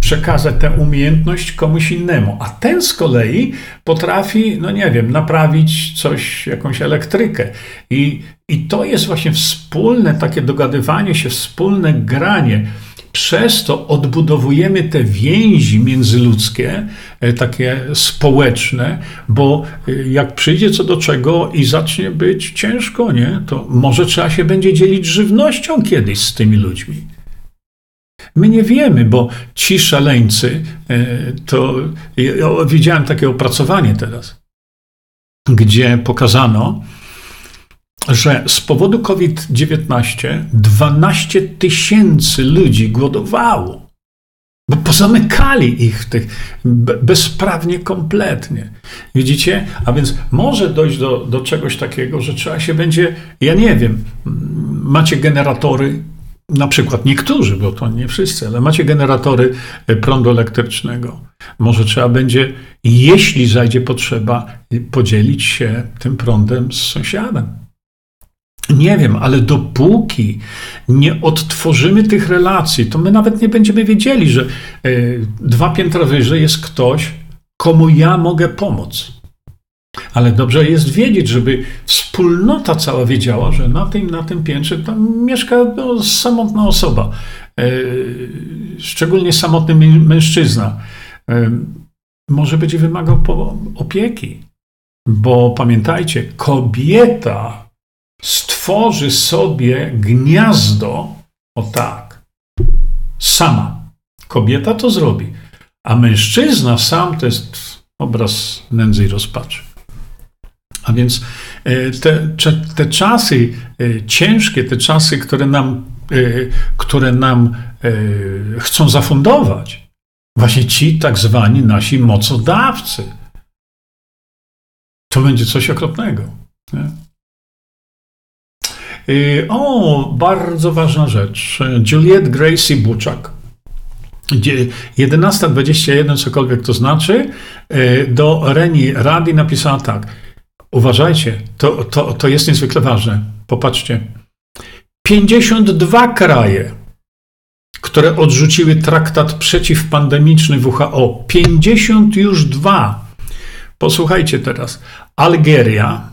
przekazać tę umiejętność komuś innemu. A ten z kolei potrafi, no nie wiem, naprawić coś, jakąś elektrykę. I, i to jest właśnie wspólne takie dogadywanie się, wspólne granie. Przez to odbudowujemy te więzi międzyludzkie, e, takie społeczne, bo e, jak przyjdzie co do czego i zacznie być ciężko, nie, to może trzeba się będzie dzielić żywnością kiedyś z tymi ludźmi. My nie wiemy, bo ci szaleńcy, e, to ja widziałem takie opracowanie teraz, gdzie pokazano, że z powodu COVID-19 12 tysięcy ludzi głodowało. Bo pozamykali ich tych bezprawnie kompletnie. Widzicie? A więc może dojść do, do czegoś takiego, że trzeba się będzie, ja nie wiem, macie generatory na przykład niektórzy, bo to nie wszyscy, ale macie generatory e, prądu elektrycznego. Może trzeba będzie, jeśli zajdzie potrzeba, podzielić się tym prądem z sąsiadem. Nie wiem, ale dopóki nie odtworzymy tych relacji, to my nawet nie będziemy wiedzieli, że e, dwa piętra wyżej jest ktoś, komu ja mogę pomóc. Ale dobrze jest wiedzieć, żeby wspólnota cała wiedziała, że na tym, na tym piętrze tam mieszka no, samotna osoba, e, szczególnie samotny mężczyzna. E, może będzie wymagał opieki, bo pamiętajcie, kobieta stworzona, tworzy sobie gniazdo, o tak, sama. Kobieta to zrobi, a mężczyzna sam to jest obraz nędzy i rozpaczy. A więc e, te, te czasy e, ciężkie, te czasy, które nam, e, które nam chcą zafundować, właśnie ci tak zwani nasi mocodawcy, to będzie coś okropnego. Nie? O, bardzo ważna rzecz. Juliette Gracie Buczak 11.21, cokolwiek to znaczy, do Reni Radi napisała tak. Uważajcie, to, to, to jest niezwykle ważne. Popatrzcie. 52 kraje, które odrzuciły traktat przeciwpandemiczny WHO. 50 już dwa. Posłuchajcie teraz. Algieria,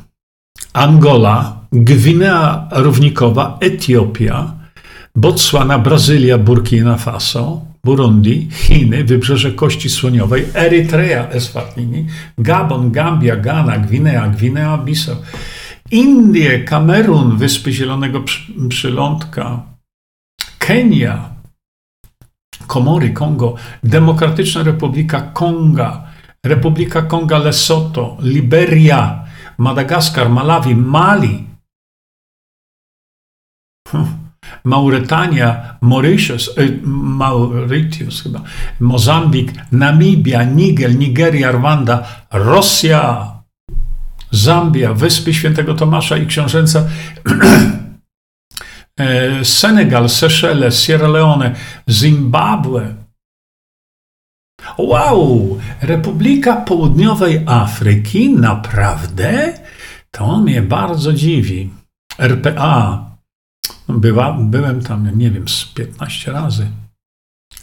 Angola, Gwinea Równikowa, Etiopia, Botswana, Brazylia, Burkina Faso, Burundi, Chiny, Wybrzeże Kości Słoniowej, Erytrea, Eswatini, Gabon, Gambia, Ghana, Gwinea, Gwinea-Bissau, Indie, Kamerun, Wyspy Zielonego Przylądka, Kenia, Komory, Kongo, Demokratyczna Republika Konga, Republika Konga Lesotho, Liberia, Madagaskar, Malawi, Mali, Mauretania, Mauritius, y, Mauritius chyba, Mozambik, Namibia, Niger, Nigeria, Rwanda, Rosja, Zambia, Wyspy Świętego Tomasza i Książęca, e, Senegal, Seychelles, Sierra Leone, Zimbabwe. Wow! Republika Południowej Afryki, naprawdę? To mnie bardzo dziwi. RPA, była, byłem tam, nie wiem, z 15 razy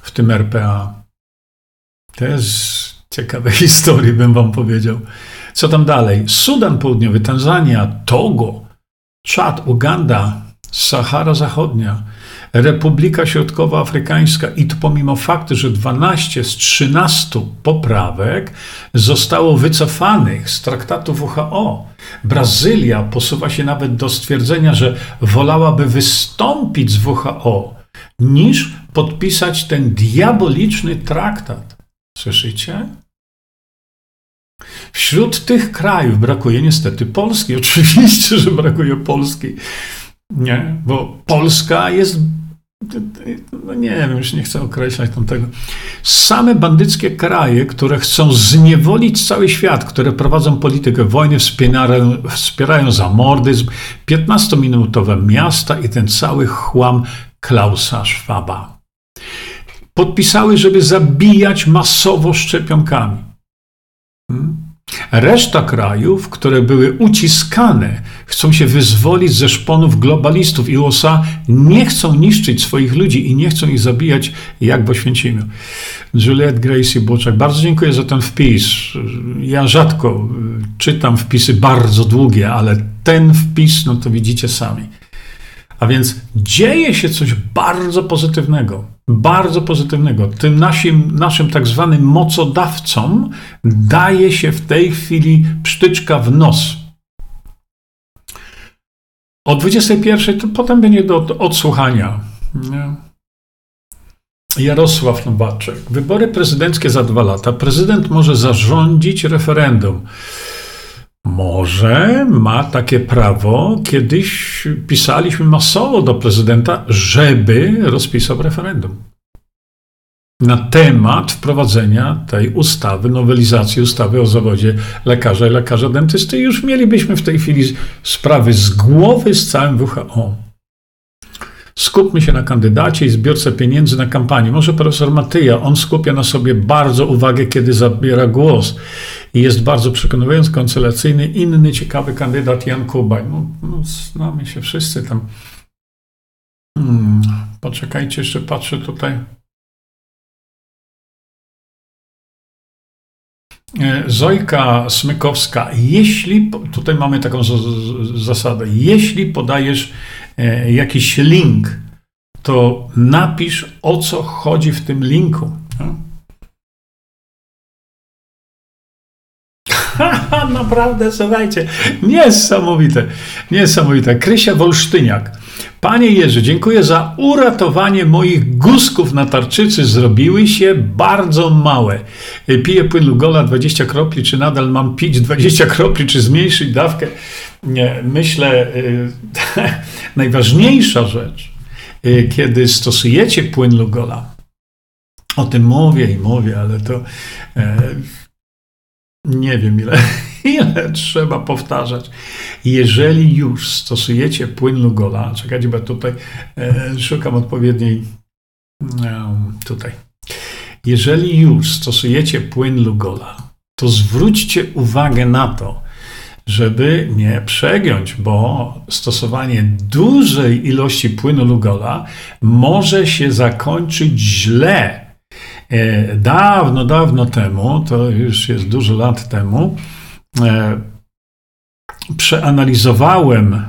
w tym RPA. Jest ciekawe historie, bym wam powiedział. Co tam dalej? Sudan Południowy, Tanzania, Togo, Czad, Uganda, Sahara Zachodnia, Republika Środkowoafrykańska i to pomimo faktu, że 12 z 13 poprawek zostało wycofanych z traktatu WHO. Brazylia posuwa się nawet do stwierdzenia, że wolałaby wystąpić z WHO niż podpisać ten diaboliczny traktat. Słyszycie? Wśród tych krajów brakuje niestety Polski. Oczywiście, że brakuje Polski. Nie, bo Polska jest no nie wiem, już nie chcę określać tamtego. Same bandyckie kraje, które chcą zniewolić cały świat, które prowadzą politykę wojny, wspierają, wspierają zamordyzm, 15-minutowe miasta i ten cały chłam Klausa Schwaba. Podpisały, żeby zabijać masowo szczepionkami. Hmm? Reszta krajów, które były uciskane, chcą się wyzwolić ze szponów globalistów i USA nie chcą niszczyć swoich ludzi i nie chcą ich zabijać jak w Oświęcimiu. Juliette Gracie Boczak, bardzo dziękuję za ten wpis. Ja rzadko czytam wpisy bardzo długie, ale ten wpis, no to widzicie sami. A więc dzieje się coś bardzo pozytywnego, bardzo pozytywnego. Tym naszym, naszym tak zwanym mocodawcom daje się w tej chwili psztyczka w nos. O 21 to potem będzie do, do odsłuchania. Nie? Jarosław Nowaczek. Wybory prezydenckie za dwa lata. Prezydent może zarządzić referendum. Może ma takie prawo. Kiedyś pisaliśmy masowo do prezydenta, żeby rozpisał referendum na temat wprowadzenia tej ustawy, nowelizacji ustawy o zawodzie lekarza i lekarza dentysty. Już mielibyśmy w tej chwili sprawy z głowy z całym WHO. Skupmy się na kandydacie i zbiorce pieniędzy na kampanię. Może profesor Matyja, on skupia na sobie bardzo uwagę, kiedy zabiera głos i jest bardzo przekonujący, koncylacyjny. Inny ciekawy kandydat, Jan Kubaj. No, no znamy się wszyscy tam. Hmm, poczekajcie, jeszcze patrzę tutaj. E, Zojka Smykowska, jeśli, tutaj mamy taką zasadę, jeśli podajesz jakiś link, to napisz o co chodzi w tym linku. Naprawdę, słuchajcie, niesamowite, niesamowite. Krysia Wolsztyniak. Panie Jerzy, dziękuję za uratowanie moich guzków na tarczycy. Zrobiły się bardzo małe. Piję płyn Lugola 20 kropli, czy nadal mam pić 20 kropli, czy zmniejszyć dawkę? Nie, myślę, y, najważniejsza rzecz, y, kiedy stosujecie płyn Lugola, o tym mówię i mówię, ale to e, nie wiem ile, ile trzeba powtarzać. Jeżeli już stosujecie płyn Lugola, czekajcie, bo tutaj e, szukam odpowiedniej e, tutaj. Jeżeli już stosujecie płyn Lugola, to zwróćcie uwagę na to, żeby nie przegiąć, bo stosowanie dużej ilości płynu Lugola może się zakończyć źle E, dawno, dawno temu, to już jest dużo lat temu, przeanalizowałem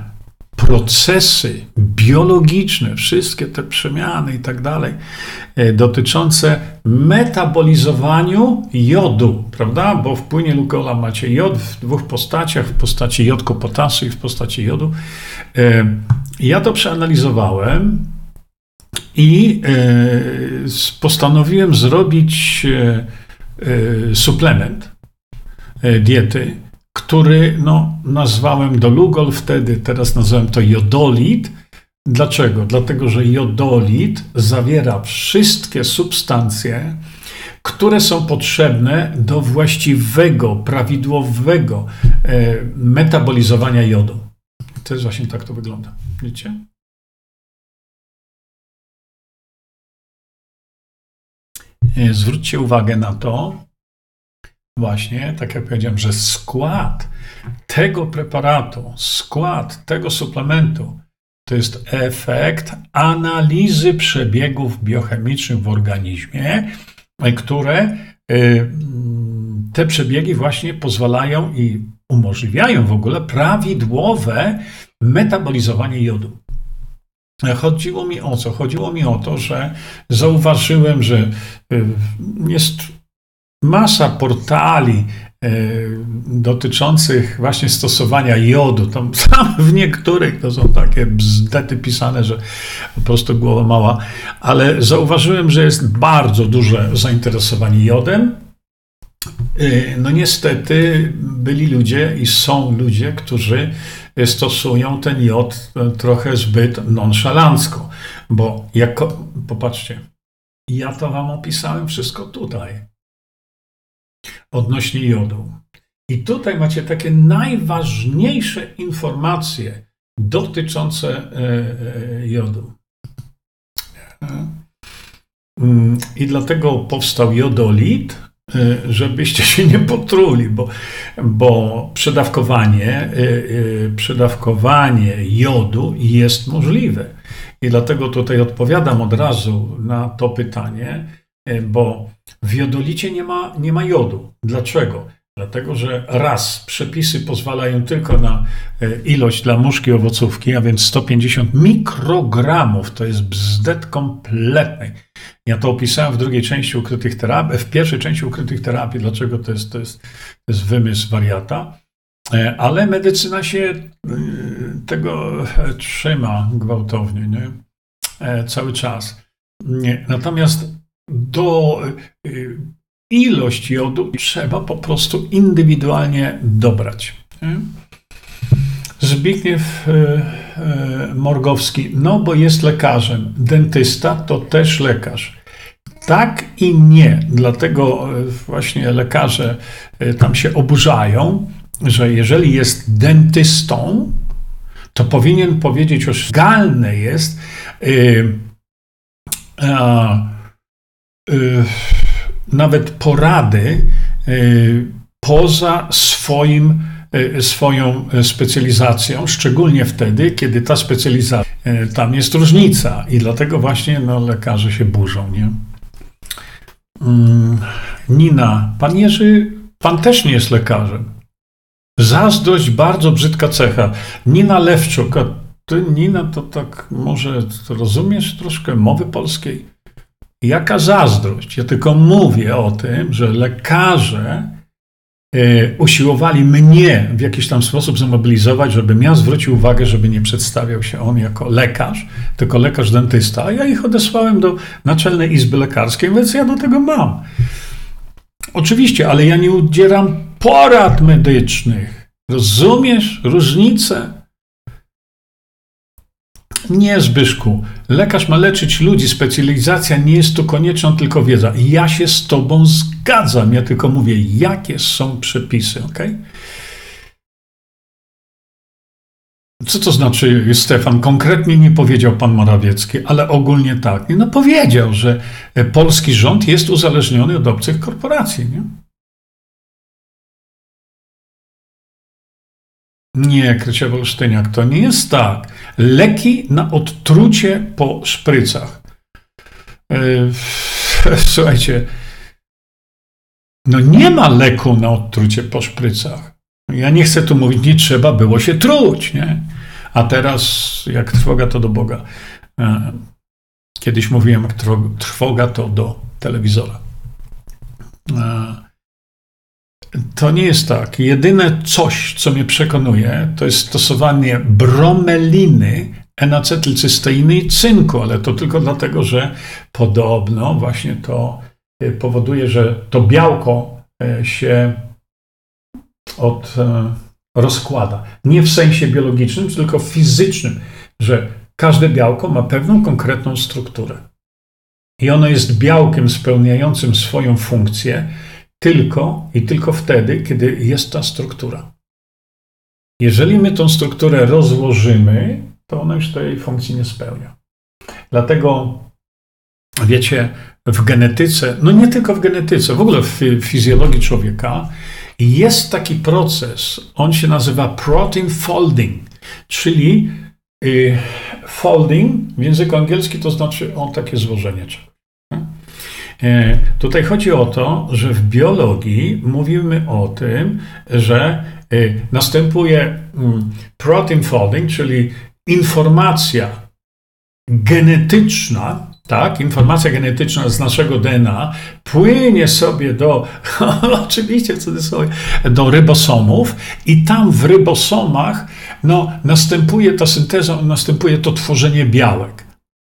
procesy biologiczne, wszystkie te przemiany i tak dalej, e, dotyczące metabolizowaniu jodu, prawda? Bo w płynie Lugola macie jod w dwóch postaciach, w postaci jodku potasu i w postaci jodu. Ja to przeanalizowałem i e, postanowiłem zrobić e, e, suplement diety, który no, nazwałem Dolugol wtedy, teraz nazwałem to jodolit. Dlaczego? Dlatego, że jodolit zawiera wszystkie substancje, które są potrzebne do właściwego, prawidłowego metabolizowania jodu. To jest właśnie tak to wygląda. Widzicie? E, zwróćcie uwagę na to, właśnie, tak jak powiedziałem, że skład tego preparatu, skład tego suplementu to jest efekt analizy przebiegów biochemicznych w organizmie, które e, te przebiegi właśnie pozwalają i umożliwiają w ogóle prawidłowe metabolizowanie jodu. Chodziło mi o co? Chodziło mi o to, że zauważyłem, że y, jest masa portali y, dotyczących właśnie stosowania jodu. Tam w niektórych to są takie bzdety pisane, że po prostu głowa mała, ale zauważyłem, że jest bardzo duże zainteresowanie jodem. Y, no niestety byli ludzie i są ludzie, którzy stosują ten jod trochę zbyt nonszalancko, bo jako, popatrzcie, ja to wam opisałem wszystko tutaj odnośnie jodu. I tutaj macie takie najważniejsze informacje dotyczące e, e, jodu. Mm, I dlatego powstał jodolit, Y, żebyście się nie potruli, bo, bo przedawkowanie, przedawkowanie jodu jest możliwe. I dlatego tutaj odpowiadam od razu na to pytanie, bo w jodolicie nie ma, nie ma jodu. Dlaczego? Dlatego, że raz przepisy pozwalają tylko na ilość dla muszki owocówki, a więc 150 mikrogramów, to jest bzdet kompletny. Ja to opisałem w drugiej części ukrytych terapii, w pierwszej części ukrytych terapii, dlaczego to jest, to jest, to jest wymysł wariata. E, ale medycyna się e, tego trzyma gwałtownie, nie? E, cały czas. Natomiast do ilość jodu trzeba po prostu indywidualnie dobrać. Nie? Zbigniew Morgowski, no bo jest lekarzem. Dentysta to też lekarz. Tak i nie. Dlatego właśnie lekarze tam się oburzają, że jeżeli jest dentystą, to powinien powiedzieć, że legalne jest yy, yy, nawet porady yy, poza swoim, swoją specjalizacją, szczególnie wtedy, kiedy ta specjalizacja, tam jest różnica i dlatego właśnie no, lekarze się burzą. Nie? Mm, Nina, pan Jerzy, pan też nie jest lekarzem. Zazdrość, bardzo brzydka cecha. Nina Lewczuk, a ty, Nina, to tak może rozumiesz troszkę mowy polskiej? Jaka zazdrość? Ja tylko mówię o tym, że lekarze e, usiłowali mnie w jakiś tam sposób zmobilizować, żebym ja zwrócił uwagę, żeby nie przedstawiał się on jako lekarz, tylko lekarz dentysta, a ja ich odesłałem do Naczelnej Izby Lekarskiej, więc ja do tego mam. Oczywiście, ale ja nie udzielam porad medycznych. Rozumiesz różnicę? Nie, Zbyszku. Lekarz ma leczyć ludzi. Specjalizacja nie jest tu konieczna, tylko wiedza. Ja się z Tobą zgadzam. Ja tylko mówię, jakie są przepisy, ok? Co to znaczy, Stefan? Konkretnie nie powiedział pan Morawiecki, ale ogólnie tak. No powiedział, że polski rząd jest uzależniony od obcych korporacji. Nie? Nie, Krycia Wolsztyniak, to nie jest tak. Leki na odtrucie po szprycach. Yy, słuchajcie, no nie ma leku na odtrucie po szprycach. Ja nie chcę tu mówić, nie trzeba było się truć, nie? A teraz, jak trwoga, to do Boga. E, kiedyś mówiłem, jak trwoga, to do telewizora. To nie jest tak. Jedyne coś, co mnie przekonuje, to jest stosowanie bromeliny, enacetylcysteiny i cynku, ale to tylko dlatego, że podobno właśnie to e, powoduje, że to białko e, się od, e, rozkłada. Nie w sensie biologicznym, tylko fizycznym, że każde białko ma pewną konkretną strukturę. I ono jest białkiem spełniającym swoją funkcję, tylko i tylko wtedy, kiedy jest ta struktura. Jeżeli my tą strukturę rozłożymy, to ona już tej funkcji nie spełnia. Dlatego, wiecie, w genetyce, no nie tylko w genetyce, w ogóle w fizjologii człowieka, jest taki proces, on się nazywa protein folding, czyli y, folding w języku angielskim to znaczy on takie złożenie czegoś. E, tutaj chodzi o to, że w biologii mówimy o tym, że e, następuje mm, protein folding, czyli informacja genetyczna, tak, informacja genetyczna z naszego DNA płynie sobie do, oczywiście w cudzysłowie, do rybosomów i tam w rybosomach no, następuje ta synteza, następuje to tworzenie białek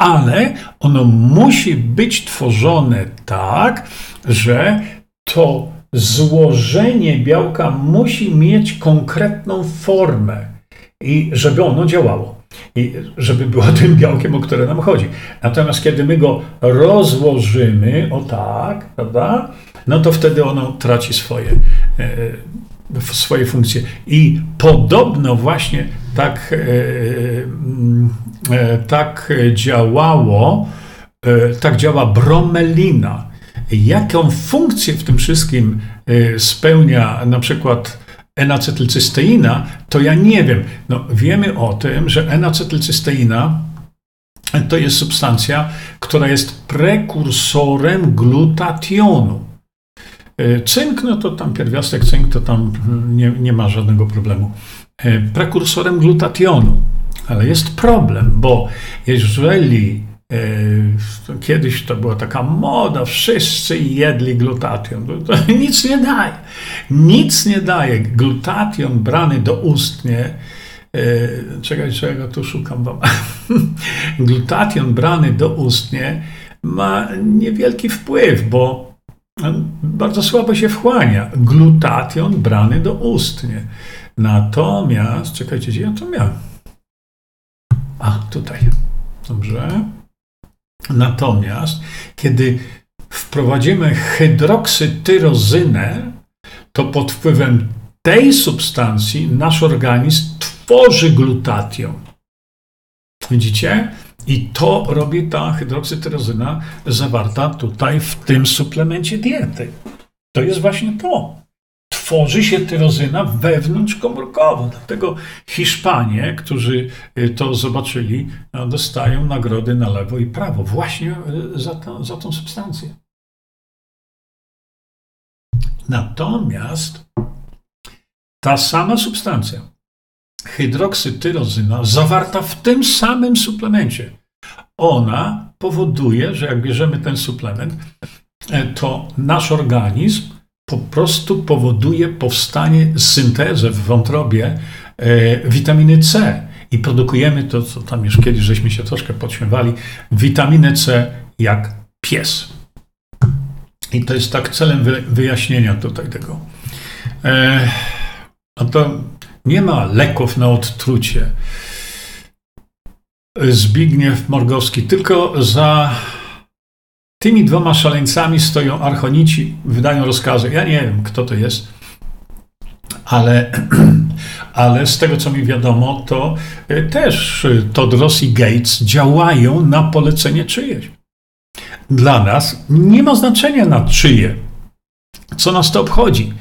ale ono musi być tworzone tak, że to złożenie białka musi mieć konkretną formę i żeby ono działało. I żeby było tym białkiem, o które nam chodzi. Natomiast kiedy my go rozłożymy, o tak, prawda, no to wtedy ono traci swoje, e, swoje funkcje. I podobno właśnie tak, e, e, tak działało, e, tak działa bromelina. Jaką funkcję w tym wszystkim spełnia na przykład enacetylcysteina, to ja nie wiem. No, wiemy o tym, że enacetylcysteina to jest substancja, która jest prekursorem glutationu. Cynk, no to tam pierwiastek cynk, to tam nie, nie ma żadnego problemu. E, prekursorem glutationu. Ale jest problem, bo jeżeli e, kiedyś to była taka moda, wszyscy jedli glutation, to, nic nie daje. Nic nie daje. Glutation brany do ustnie, e, czekaj, czego tu szukam wam. glutation brany do ustnie ma niewielki wpływ, bo bardzo słabo się wchłania. Glutation brany do ustnie. Natomiast, czekajcie, gdzie ja to miałem? A, tutaj. Dobrze. Natomiast, kiedy wprowadzimy hydroksytyrozynę, to pod wpływem tej substancji nasz organizm tworzy glutation. Widzicie? I to robi ta hydroksytyrozyna zawarta tutaj w tym suplemencie diety. To jest właśnie to tworzy się tyrozyna wewnątrzkomórkowo. Dlatego Hiszpanie, którzy y, to zobaczyli, no, dostają nagrody na lewo i prawo właśnie y, za, to, za tą substancję. Natomiast ta sama substancja, hydroksytyrozyna, zawarta w tym samym suplemencie, ona powoduje, że jak bierzemy ten suplement, e, to nasz organizm po prostu powoduje powstanie, syntezę w wątrobie e, witaminy C. I produkujemy to, co tam już kiedyś żeśmy się troszkę podśmiewali, witaminę C jak pies. I to jest tak celem wyjaśnienia tutaj tego. E, a to nie ma leków na odtrucie. Zbigniew Morgowski, tylko za tymi dwoma szaleńcami stoją archonici, wydają rozkazy. Ja nie wiem, kto to jest, ale, ale z tego, co mi wiadomo, to e, też Todros i Gates działają na polecenie czyjeś. Dla nas nie ma znaczenia na czyje. Co nas to obchodzi?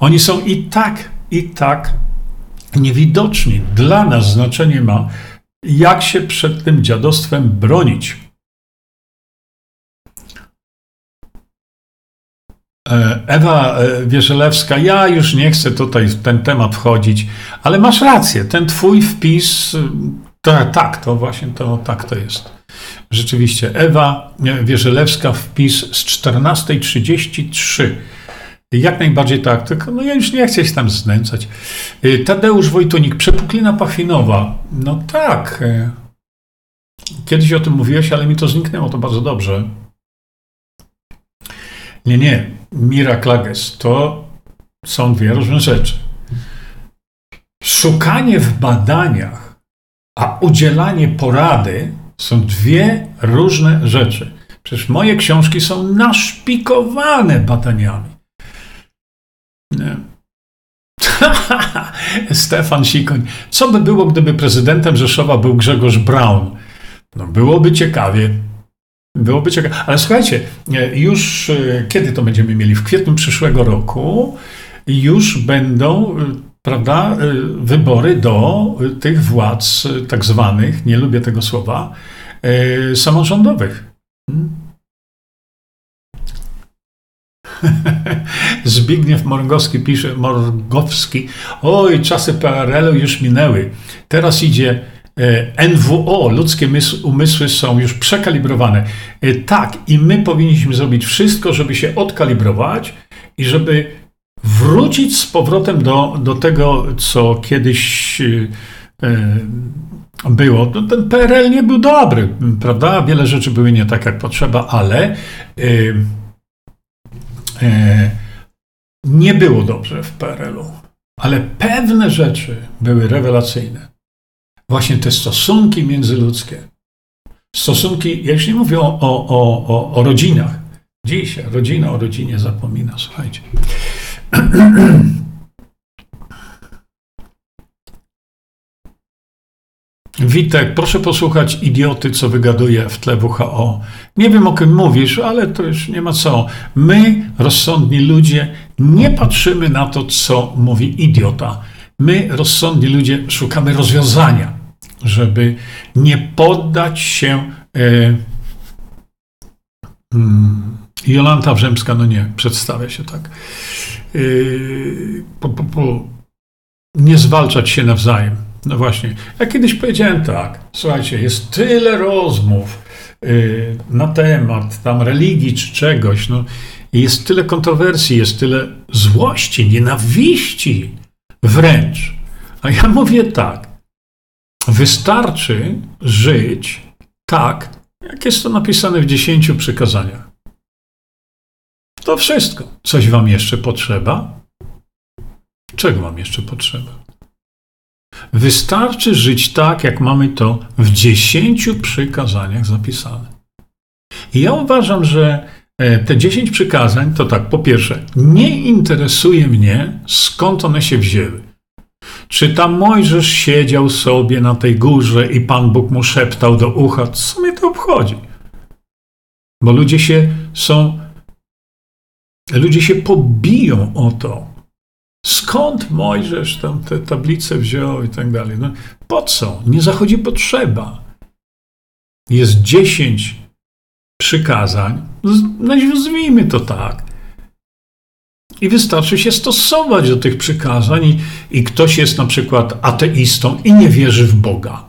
Oni są i tak, i tak niewidoczni. Dla nas znaczenie ma, jak się przed tym dziadostwem bronić. E, Ewa e, Wierzelewska, ja już nie chcę tutaj w ten temat wchodzić, ale masz rację, ten twój wpis, to, tak, to właśnie to, tak to jest. Rzeczywiście, Ewa Wierzelewska, wpis z 14.33. Jak najbardziej tak, tylko no ja już nie chcę się tam znęcać. Y, Tadeusz Wojtunik, przepuklina pachwinowa. No tak. Y, kiedyś o tym mówiłeś, ale mi to zniknęło, to bardzo dobrze. Nie, nie. Mira Klages to są dwie różne rzeczy. Szukanie w badaniach, a udzielanie porady są dwie różne rzeczy. Przecież moje książki są naszpikowane badaniami. Nie. Stefan Sikoń. Co by było, gdyby prezydentem Rzeszowa był Grzegorz Braun? No byłoby ciekawie. Byłoby ciekawe. Ale słuchajcie, e, już e, kiedy to będziemy mieli? W kwietniu przyszłego roku już będą, e, prawda, wybory do tych władz tak zwanych, nie lubię tego słowa, samorządowych. Zbigniew Morgowski pisze, Morgowski, oj, czasy PRL-u już minęły. Teraz idzie e, NWO, ludzkie umysły są już przekalibrowane. E, tak, i my powinniśmy zrobić wszystko, żeby się odkalibrować i żeby wrócić z powrotem do, do tego, co kiedyś e, było. No, ten PRL nie był dobry, prawda? Wiele rzeczy były nie tak, jak potrzeba, ale nie było dobrze w PRL-u, ale pewne rzeczy były rewelacyjne. Właśnie te stosunki międzyludzkie. Stosunki, ja już nie mówię o, o, o, o rodzinach. Dziś rodzina o rodzinie zapomina, słuchajcie. Witek, proszę posłuchać idioty, co wygaduje w tle WHO. Nie wiem, o kim mówisz, ale to już nie ma co. My, rozsądni ludzie, nie patrzymy na to, co mówi idiota. My, rozsądni ludzie, szukamy rozwiązania, żeby nie poddać się. E, hmm, Jolanta Wrzemska, no nie, przedstawia się tak. E, po, po, po, nie zwalczać się nawzajem. No właśnie. Ja kiedyś powiedziałem tak, słuchajcie, jest tyle rozmów yy, na temat tam religii czy czegoś, no, jest tyle kontrowersji, jest tyle złości, nienawiści wręcz. A ja mówię tak, wystarczy żyć tak, jak jest to napisane w dziesięciu przykazaniach. To wszystko. Coś wam jeszcze potrzeba? Czego wam jeszcze potrzeba? Wystarczy żyć tak, jak mamy to w dziesięciu przykazaniach zapisane. I ja uważam, że e, te dziesięć przykazań to tak, po pierwsze, nie interesuje mnie, skąd one się wzięły. Czy tam Mojżesz siedział sobie na tej górze i Pan Bóg mu szeptał do ucha, co mnie to obchodzi? Bo ludzie się są, ludzie się pobiją o to, Skąd Mojżesz tam te tablice wziął i tak dalej? No, po co? Nie zachodzi potrzeba. Jest dziesięć przykazań, nazwijmy to tak. I wystarczy się stosować do tych przykazań, i, i ktoś jest na przykład ateistą i nie wierzy w Boga.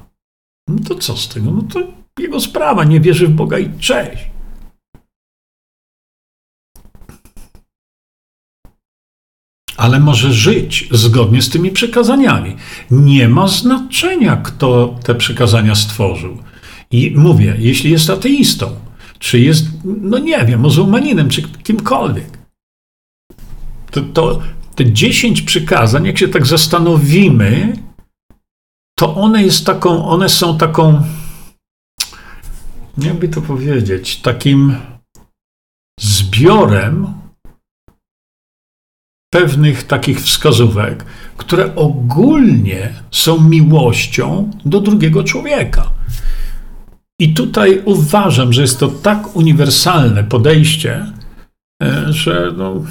No to co z tego? No to jego sprawa, nie wierzy w Boga i cześć. Ale może żyć zgodnie z tymi przykazaniami. Nie ma znaczenia, kto te przykazania stworzył. I mówię, jeśli jest ateistą, czy jest, no nie wiem, muzułmaninem, czy kimkolwiek, to, to te dziesięć przykazań, jak się tak zastanowimy, to one, jest taką, one są taką, jakby to powiedzieć, takim zbiorem pewnych takich wskazówek, które ogólnie są miłością do drugiego człowieka. I tutaj uważam, że jest to tak uniwersalne podejście, e, że no,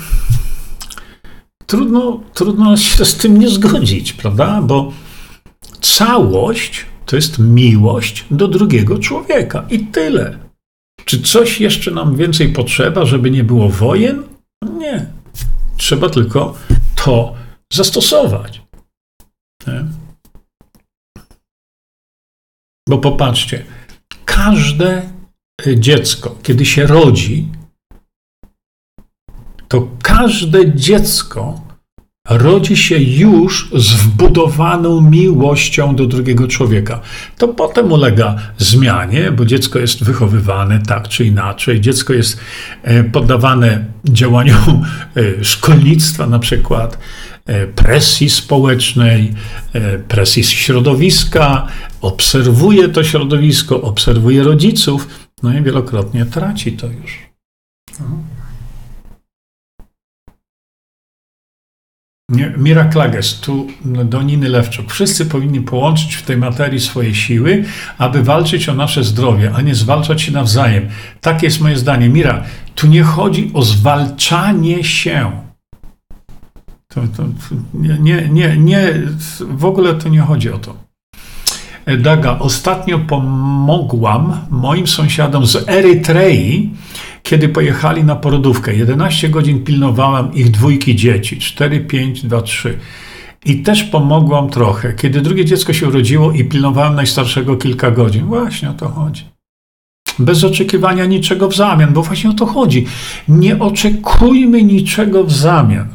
trudno, trudno się z tym nie zgodzić, prawda? Bo całość to jest miłość do drugiego człowieka i tyle. Czy coś jeszcze nam więcej potrzeba, żeby nie było wojen? Trzeba tylko to zastosować. Nie? Bo popatrzcie, każde dziecko, kiedy się rodzi, to każde dziecko rodzi się już z wbudowaną miłością do drugiego człowieka. To potem ulega zmianie, bo dziecko jest wychowywane tak czy inaczej. Dziecko jest e, poddawane działaniom e, szkolnictwa, na przykład e, presji społecznej, presji środowiska, obserwuje to środowisko, obserwuje rodziców, no i wielokrotnie traci to już. Mhm. Mira Klages, tu do Niny Lewczuk. Wszyscy powinni połączyć w tej materii swoje siły, aby walczyć o nasze zdrowie, a nie zwalczać się nawzajem. Takie jest moje zdanie. Mira, tu nie chodzi o zwalczanie się. To, to nie, nie, nie, w ogóle to nie chodzi o to. Daga, ostatnio pomogłam moim sąsiadom z Erytrei, kiedy pojechali na porodówkę. 11 godzin pilnowałam ich dwójki dzieci 4, 5, 2, 3. I też pomogłam trochę, kiedy drugie dziecko się urodziło i pilnowałem najstarszego kilka godzin. Właśnie o to chodzi. Bez oczekiwania niczego w zamian, bo właśnie o to chodzi. Nie oczekujmy niczego w zamian.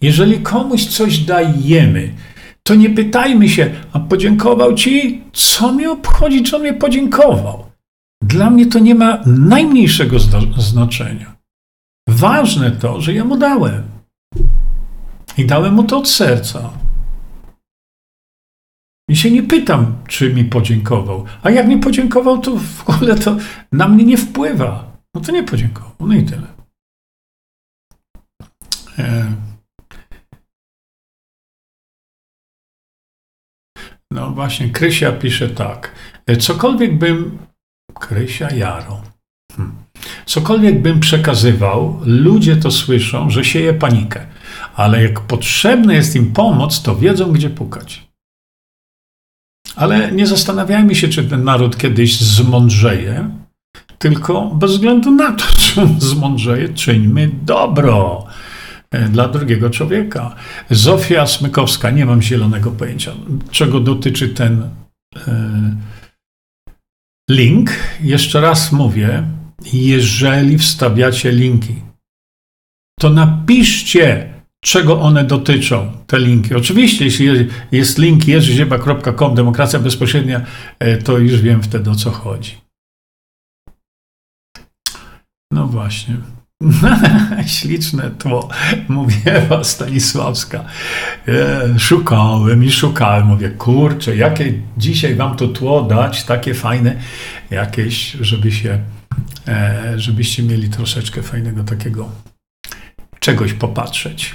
Jeżeli komuś coś dajemy, to nie pytajmy się, a podziękował ci? Co mi obchodzi, czy on mnie podziękował? Dla mnie to nie ma najmniejszego znaczenia. Ważne to, że ja mu dałem. I dałem mu to od serca. I się nie pytam, czy mi podziękował. A jak mi podziękował, to w ogóle to na mnie nie wpływa. No to nie podziękował. No i tyle. E... No właśnie, Krysia pisze tak. E, cokolwiek bym Krysia Jaro. Hm. Cokolwiek bym przekazywał, ludzie to słyszą, że sieje panikę. Ale jak potrzebna jest im pomoc, to wiedzą, gdzie pukać. Ale nie zastanawiajmy się, czy ten naród kiedyś zmądrzeje, tylko bez względu na to, czy on zmądrzeje, czyńmy dobro dla drugiego człowieka. Zofia Smykowska, nie mam zielonego pojęcia, czego dotyczy ten. Yy, Link, jeszcze raz mówię, jeżeli wstawiacie linki, to napiszcie, czego one dotyczą, te linki. Oczywiście, jeśli jest link jerzyzieba.com, demokracja bezpośrednia, e, to już wiem wtedy o co chodzi. No właśnie. Śliczne tło, mówi Ewa Stanisławska. E, szukałem i szukałem. Mówię, kurczę, jakie dzisiaj wam to tło dać, takie fajne, jakieś, żeby się, e, żebyście mieli troszeczkę fajnego takiego czegoś popatrzeć.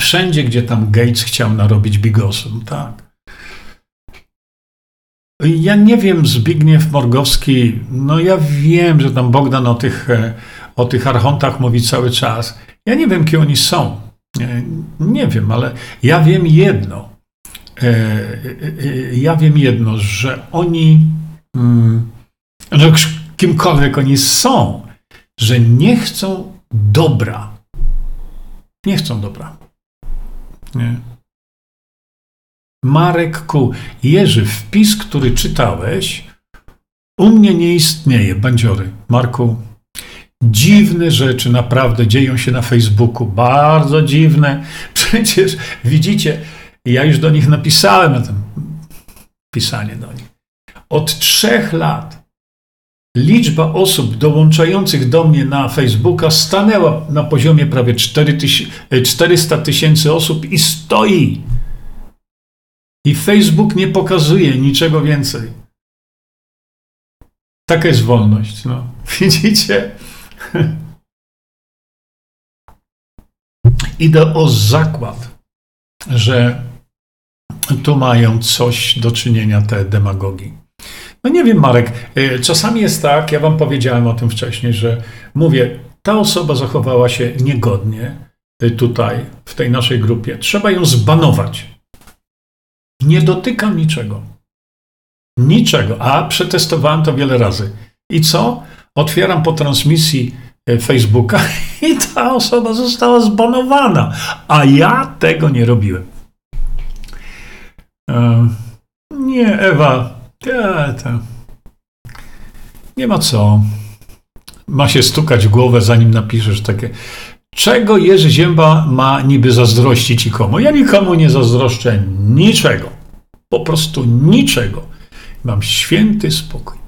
Wszędzie, gdzie tam Gates chciał narobić bigosem, tak. Ja nie wiem, Zbigniew Morgowski, no ja wiem, że tam Bogdan o tych, e, o tych archontach mówi cały czas. Ja nie wiem, kim oni są. Nie, nie wiem, ale ja wiem jedno. E, e, ja wiem jedno, że oni, mm, no kimkolwiek oni są, że nie chcą dobra. Nie chcą dobra. Nie. Marek Ku. Jerzy, wpis, który czytałeś, u mnie nie istnieje. Bandziory. Marku, Dziwne rzeczy naprawdę dzieją się na Facebooku. Bardzo dziwne. Przecież widzicie, ja już do nich napisałem na tym pisanie do nich. Od trzech lat liczba osób dołączających do mnie na Facebooka stanęła na poziomie prawie 400 tysięcy osób i stoi. I Facebook nie pokazuje niczego więcej. Taka jest wolność. No. Widzicie? Idę o zakład, że tu mają coś do czynienia te demagogii. No nie wiem, Marek, y, czasami jest tak, ja wam powiedziałem o tym wcześniej, że mówię, ta osoba zachowała się niegodnie y, tutaj, w tej naszej grupie. Trzeba ją zbanować. Nie dotykam niczego. Niczego. A przetestowałem to wiele razy. I co? Otwieram po transmisji y, Facebooka i ta osoba została zbanowana. A ja tego nie robiłem. Nie, Ewa, ta, ta. nie ma co. Ma się stukać w głowę, zanim napiszesz takie. Czego Jerzy Zięba ma niby zazdrościć i komu? Ja nikomu nie zazdroszczę niczego. Po prostu niczego. Mam święty spokój.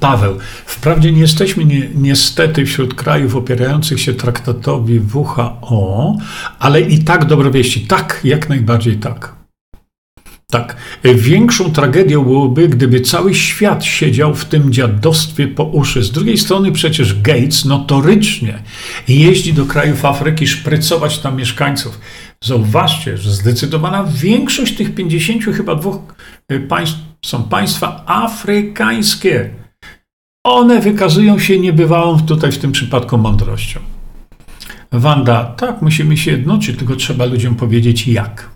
Paweł, wprawdzie nie jesteśmy ni niestety wśród krajów opierających się traktatowi WHO, ale i tak dobre wieści. Tak, jak najbardziej tak. Tak. Większą tragedią byłoby, gdyby cały świat siedział w tym dziadostwie po uszy. Z drugiej strony przecież Gates notorycznie jeździ do krajów Afryki szprycować tam mieszkańców. Zauważcie, że zdecydowana większość tych 50 chyba dwóch y, państw są państwa afrykańskie. One wykazują się niebywałą tutaj w tym przypadku mądrością. Wanda, tak, musimy się jednoczyć, tylko trzeba ludziom powiedzieć jak.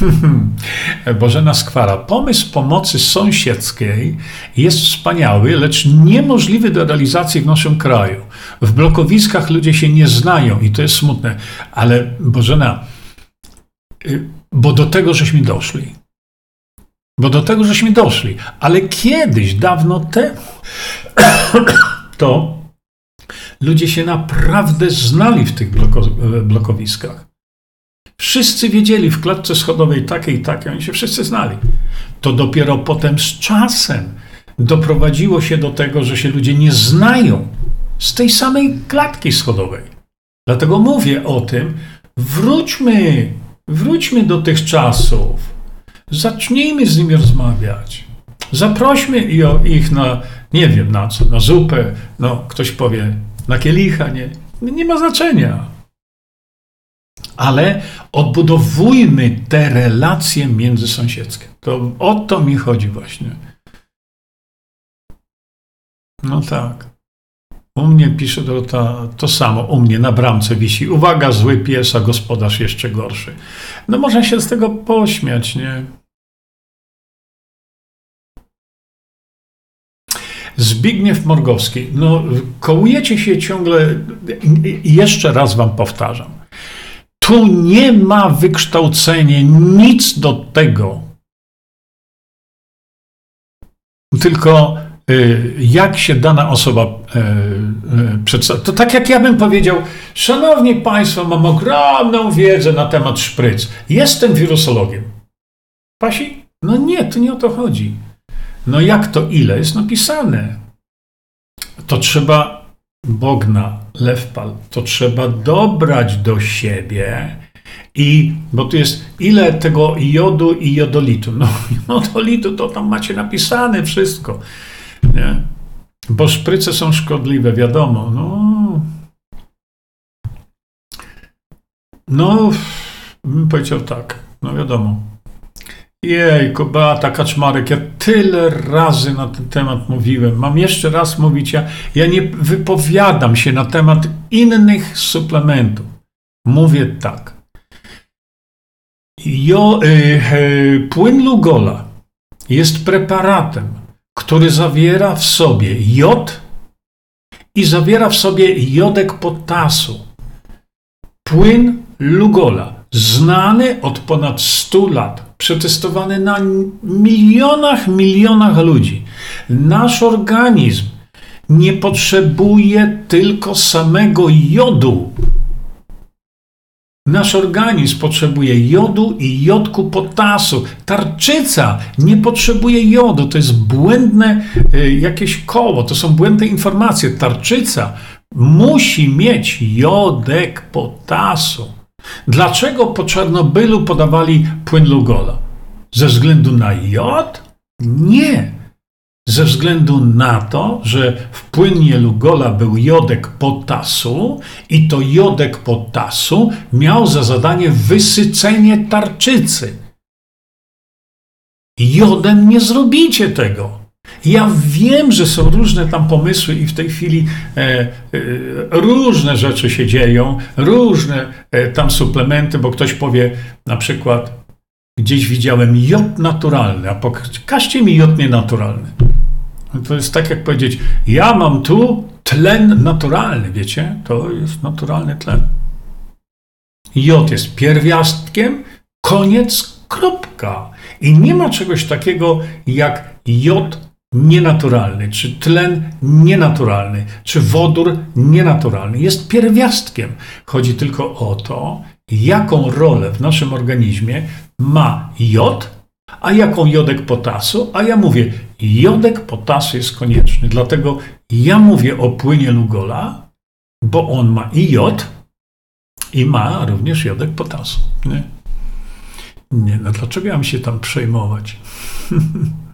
Bożena Skwara. Pomysł pomocy sąsiedzkiej jest wspaniały, lecz niemożliwy do realizacji w naszym kraju. W blokowiskach ludzie się nie znają i to jest smutne. Ale Bożena, y, bo do tego żeśmy doszli. Bo do tego żeśmy doszli. Ale kiedyś, dawno temu, to ludzie się naprawdę znali w tych bloko, blokowiskach. Wszyscy wiedzieli w klatce schodowej takiej i takiej, oni się wszyscy znali. To dopiero potem z czasem doprowadziło się do tego, że się ludzie nie znają z tej samej klatki schodowej. Dlatego mówię o tym, wróćmy, wróćmy do tych czasów. Zacznijmy z nimi rozmawiać. Zaprośmy ich na, nie wiem na co, na zupę, no ktoś powie, na kielicha, nie, nie ma znaczenia. Ale odbudowujmy te relacje międzysąsiedzkie. To o to mi chodzi właśnie. No tak. U mnie pisze to, to samo, u mnie na bramce wisi. Uwaga, zły pies, a gospodarz jeszcze gorszy. No można się z tego pośmiać, nie? Zbigniew Morgowski, no kołujecie się ciągle, jeszcze raz wam powtarzam, tu nie ma wykształcenia, nic do tego, tylko y, jak się dana osoba y, y, przedstawia. To tak jak ja bym powiedział, szanowni państwo, mam ogromną wiedzę na temat szpryc, jestem wirusologiem. Pasi? No nie, to nie o to chodzi. No jak to ile jest napisane? To trzeba Bogna, Lewpal, to trzeba dobrać do siebie i, bo tu jest ile tego jodu i jodolitu. No, jodolitu to tam macie napisane wszystko, nie? Bo szpryce są szkodliwe, wiadomo. No, no bym powiedział tak, no wiadomo. Jejku, Beata Kaczmarek, ja tyle razy na ten temat mówiłem. Mam jeszcze raz mówić, ja, ja nie wypowiadam się na temat innych suplementów. Mówię tak. Jo, y, y, płyn Lugola jest preparatem, który zawiera w sobie jod i zawiera w sobie jodek potasu. Płyn Lugola, znany od ponad 100 lat przetestowany na milionach, milionach ludzi. Nasz organizm nie potrzebuje tylko samego jodu. Nasz organizm potrzebuje jodu i jodku potasu. Tarczyca nie potrzebuje jodu. To jest błędne y, jakieś koło, to są błędne informacje. Tarczyca musi mieć jodek potasu. Dlaczego po Czarnobylu podawali płyn Lugola? Ze względu na jod? Nie. Ze względu na to, że w płynie Lugola był jodek potasu i to jodek potasu miał za zadanie wysycenie tarczycy. Jodem nie zrobicie tego. Ja wiem, że są różne tam pomysły i w tej chwili e, e, różne rzeczy się dzieją, różne e, tam suplementy, bo ktoś powie na przykład, gdzieś widziałem jod naturalny, a pokażcie mi jod nienaturalny. No to jest tak jak powiedzieć, ja mam tu tlen naturalny, wiecie? To jest naturalny tlen. Jod jest pierwiastkiem, koniec, kropka. I nie ma czegoś takiego jak jod nienaturalny, czy tlen nienaturalny, czy wodór nienaturalny. Jest pierwiastkiem. Chodzi tylko o to, jaką rolę w naszym organizmie ma jod, a jaką jodek potasu, a ja mówię, jodek potasu jest konieczny. Dlatego ja mówię o płynie Lugola, bo on ma i jod, i ma również jodek potasu. Nie, nie no dlaczego ja mam się tam przejmować?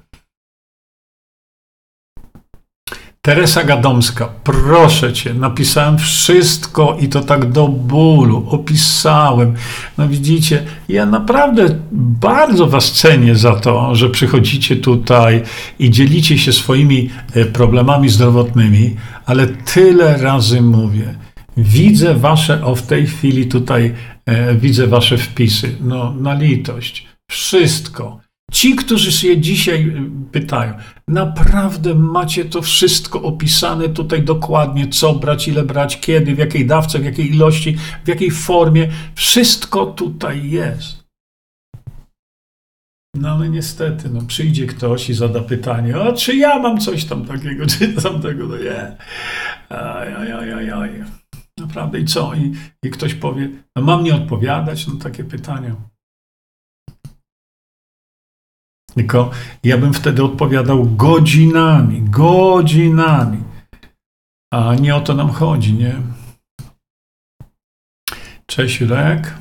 Teresa Gadomska, proszę cię, napisałem wszystko i to tak do bólu, opisałem. No widzicie, ja naprawdę bardzo was cenię za to, że przychodzicie tutaj i dzielicie się swoimi e, problemami zdrowotnymi, ale tyle razy mówię. Widzę wasze, o w tej chwili tutaj e, widzę wasze wpisy. No, na litość. Wszystko. Ci, którzy się dzisiaj y, pytają, naprawdę macie to wszystko opisane tutaj dokładnie, co brać, ile brać, kiedy, w jakiej dawce, w jakiej ilości, w jakiej formie. Wszystko tutaj jest. No ale niestety, no, przyjdzie ktoś i zada pytanie, czy ja mam coś tam takiego, czy tamtego, no nie. Aj, aj, aj, aj. Naprawdę i co? I, I ktoś powie, no mam nie odpowiadać na takie pytania. Tylko ja bym wtedy odpowiadał godzinami, godzinami. A nie o to nam chodzi, nie? Cześć, Jurek.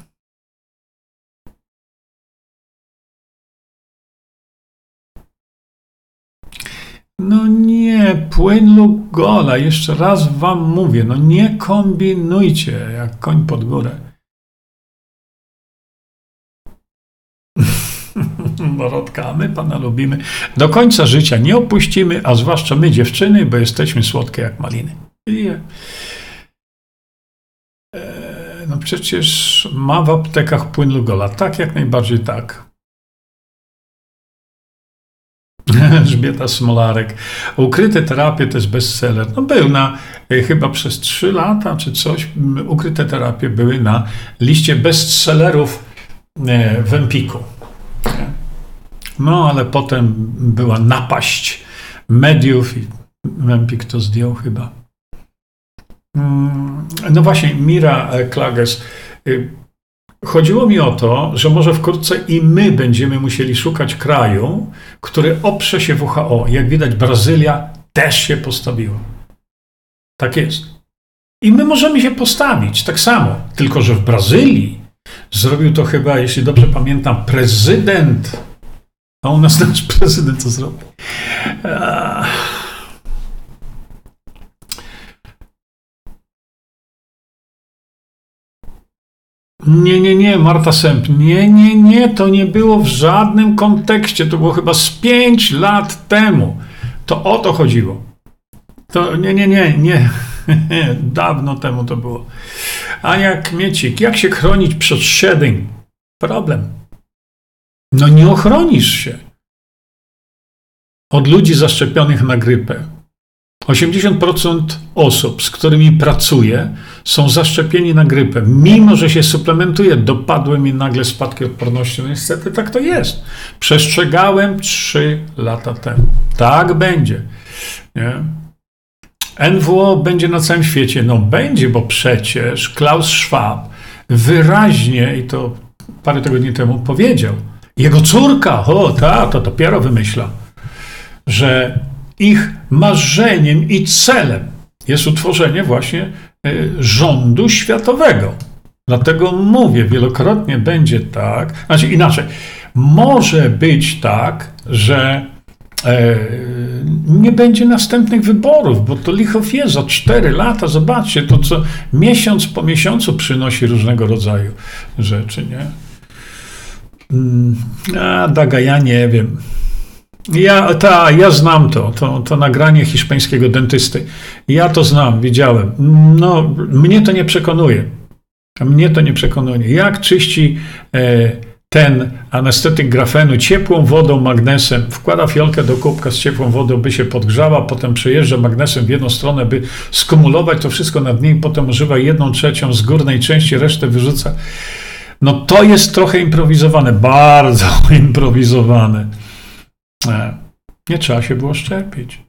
No nie, płyn lub gola. Jeszcze raz wam mówię, no nie kombinujcie jak koń pod górę. Dorotka, my Pana lubimy. Do końca życia nie opuścimy, a zwłaszcza my dziewczyny, bo jesteśmy słodkie jak maliny. E, no przecież ma w aptekach płyn Lugola. Tak, jak najbardziej tak. Elżbieta Smolarek. Ukryte terapie to jest bestseller. No był na e, chyba przez 3 lata czy coś. Ukryte terapie były na liście bestsellerów e, w Empiku. No, ale potem była napaść mediów i Empik to zdjął chyba. Mm, no właśnie, Mira Klages. Y, chodziło mi o to, że może wkrótce i my będziemy musieli szukać kraju, który oprze się WHO. Jak widać, Brazylia też się postawiła. Tak jest. I my możemy się postawić tak samo, tylko że w Brazylii zrobił to chyba, jeśli dobrze pamiętam, prezydent a u nas nasz prezydent co zrobi? Nie, nie, nie, Marta Sęp. Nie, nie, nie, to nie było w żadnym kontekście. To było chyba z pięć lat temu. To o to chodziło. To nie, nie, nie, nie. Dawno temu to było. Ania Kmiecik, jak się chronić przed shedding? Problem. No nie ochronisz się od ludzi zaszczepionych na grypę. 80% osób, z którymi pracuję, są zaszczepieni na grypę, mimo że się suplementuje dopadłymi nagle spadki odporności. No niestety tak to jest. Przestrzegałem 3 lata temu. Tak będzie. Nie? NWO będzie na całym świecie. No będzie, bo przecież Klaus Schwab wyraźnie, i to parę tygodni temu powiedział, jego córka, o ta, to dopiero wymyśla, że ich marzeniem i celem jest utworzenie właśnie e, rządu światowego. Dlatego mówię, wielokrotnie będzie tak, znaczy inaczej, może być tak, że e, nie będzie następnych wyborów, bo to licho wie za cztery lata, zobaczcie, to co miesiąc po miesiącu przynosi różnego rodzaju rzeczy, nie? Mm, a Daga, ja nie wiem. Ja, ta, ja znam to, to, to nagranie hiszpańskiego dentysty. Ja to znam, widziałem. No, mnie to nie przekonuje. Mnie to nie przekonuje. Jak czyści e, ten anestetyk grafenu ciepłą wodą, magnesem, wkłada fiolkę do kubka z ciepłą wodą, by się podgrzała, potem przejeżdża magnesem w jedną stronę, by skumulować to wszystko nad niej, potem używa jedną trzecią z górnej części, resztę wyrzuca. No to jest trochę improwizowane, bardzo improwizowane. E, nie trzeba się było szczepić.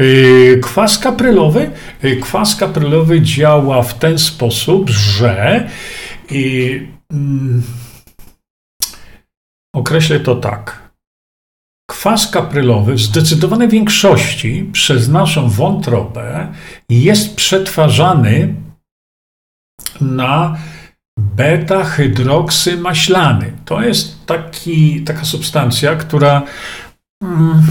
E, kwas kaprylowy, e, kwas kaprylowy działa w ten sposób, że mm, określę to tak. Kwas kaprylowy w zdecydowanej większości przez naszą wątrobę jest przetwarzany na beta-hydroksymaślany. To jest taki, taka substancja, która mm,